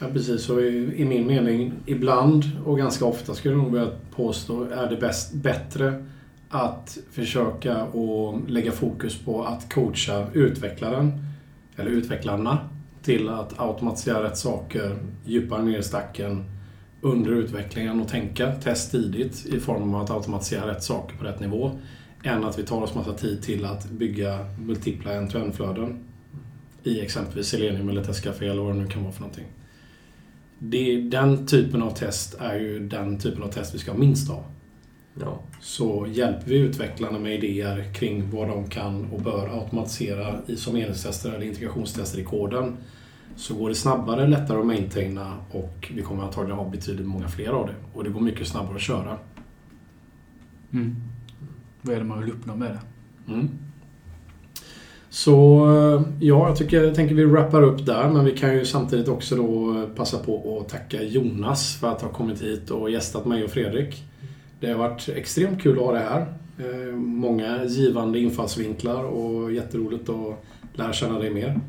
Ja, precis. Så i, i min mening, ibland och ganska ofta skulle jag nog vilja påstå, är det bäst, bättre att försöka och lägga fokus på att coacha utvecklaren, eller utvecklarna, till att automatisera rätt saker djupare ner i stacken under utvecklingen och tänka test tidigt i form av att automatisera rätt saker på rätt nivå. Än att vi tar oss massa tid till att bygga multipla end-to-end-flöden i exempelvis Selenium eller Testcafé eller vad det nu kan vara för någonting. Det, den typen av test är ju den typen av test vi ska ha minst av ja. Så hjälper vi utvecklarna med idéer kring vad de kan och bör automatisera i som enhetstester eller integrationstester i koden så går det snabbare, lättare att maintaina och vi kommer antagligen ha betydligt många fler av det. Och det går mycket snabbare att köra. Mm. Vad är det man vill uppnå med det? Mm. Så ja, jag, tycker, jag tänker vi wrappar upp där men vi kan ju samtidigt också då passa på att tacka Jonas för att ha kommit hit och gästat mig och Fredrik. Det har varit extremt kul att ha det här. Eh, Många givande infallsvinklar och jätteroligt att lära känna dig mer.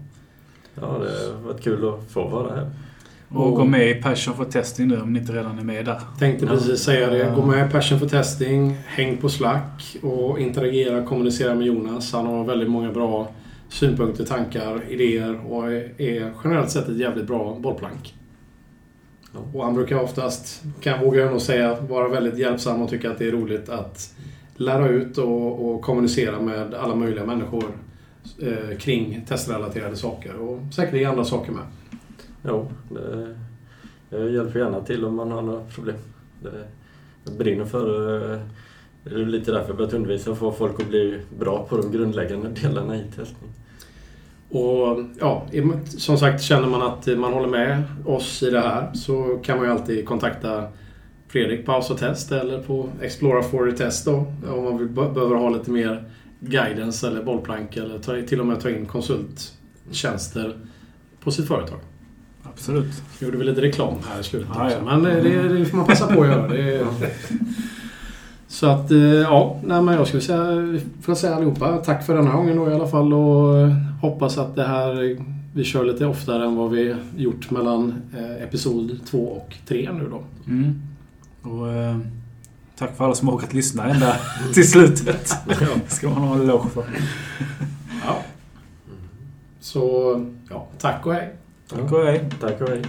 ja, det har varit kul att få vara här. Och Och- gå med i Passion for Testing nu om ni inte redan är med där. Tänkte Ja. precis säga det. Gå med i Passion for Testing, häng på Slack och interagera och kommunicera med Jonas. Han har väldigt många bra synpunkter, tankar, idéer och är generellt sett ett jävligt bra bollplank. Och han brukar oftast, kan jag våga nog säga, vara väldigt hjälpsam och tycka att det är roligt att lära ut och, och kommunicera med alla möjliga människor eh, kring testrelaterade saker och säkert andra saker med. Jo, det, jag hjälper gärna till om man har några problem. Det, jag brinner för eh, det är lite därför jag börjat undervisa och få folk att bli bra på de grundläggande delarna i testning. Och ja, som sagt, känner man att man håller med oss i det här så kan man ju alltid kontakta Fredrik på House Test eller på Explora for Test då. Om man vill, behöver ha lite mer guidance eller bollplank eller ta, till och med ta in konsulttjänster på sitt företag. Absolut. Nu gjorde vi lite reklam här i slutet Ja, också. ja. Men eh, det, det får man passa på att göra. Det. (laughs) Så att, eh, ja, nej, men jag skulle säga, för att säga allihopa, tack för den här gången då i alla fall och eh, hoppas att det här, vi kör lite oftare än vad vi gjort mellan eh, episod 2 och 3 nu då. Mm. Och, eh, tack för alla som har orkat lyssna ända (laughs) till slutet. ska man ha en eloge för. Ja. Så, ja, tack och hej. Tack och hej. Tack och hej.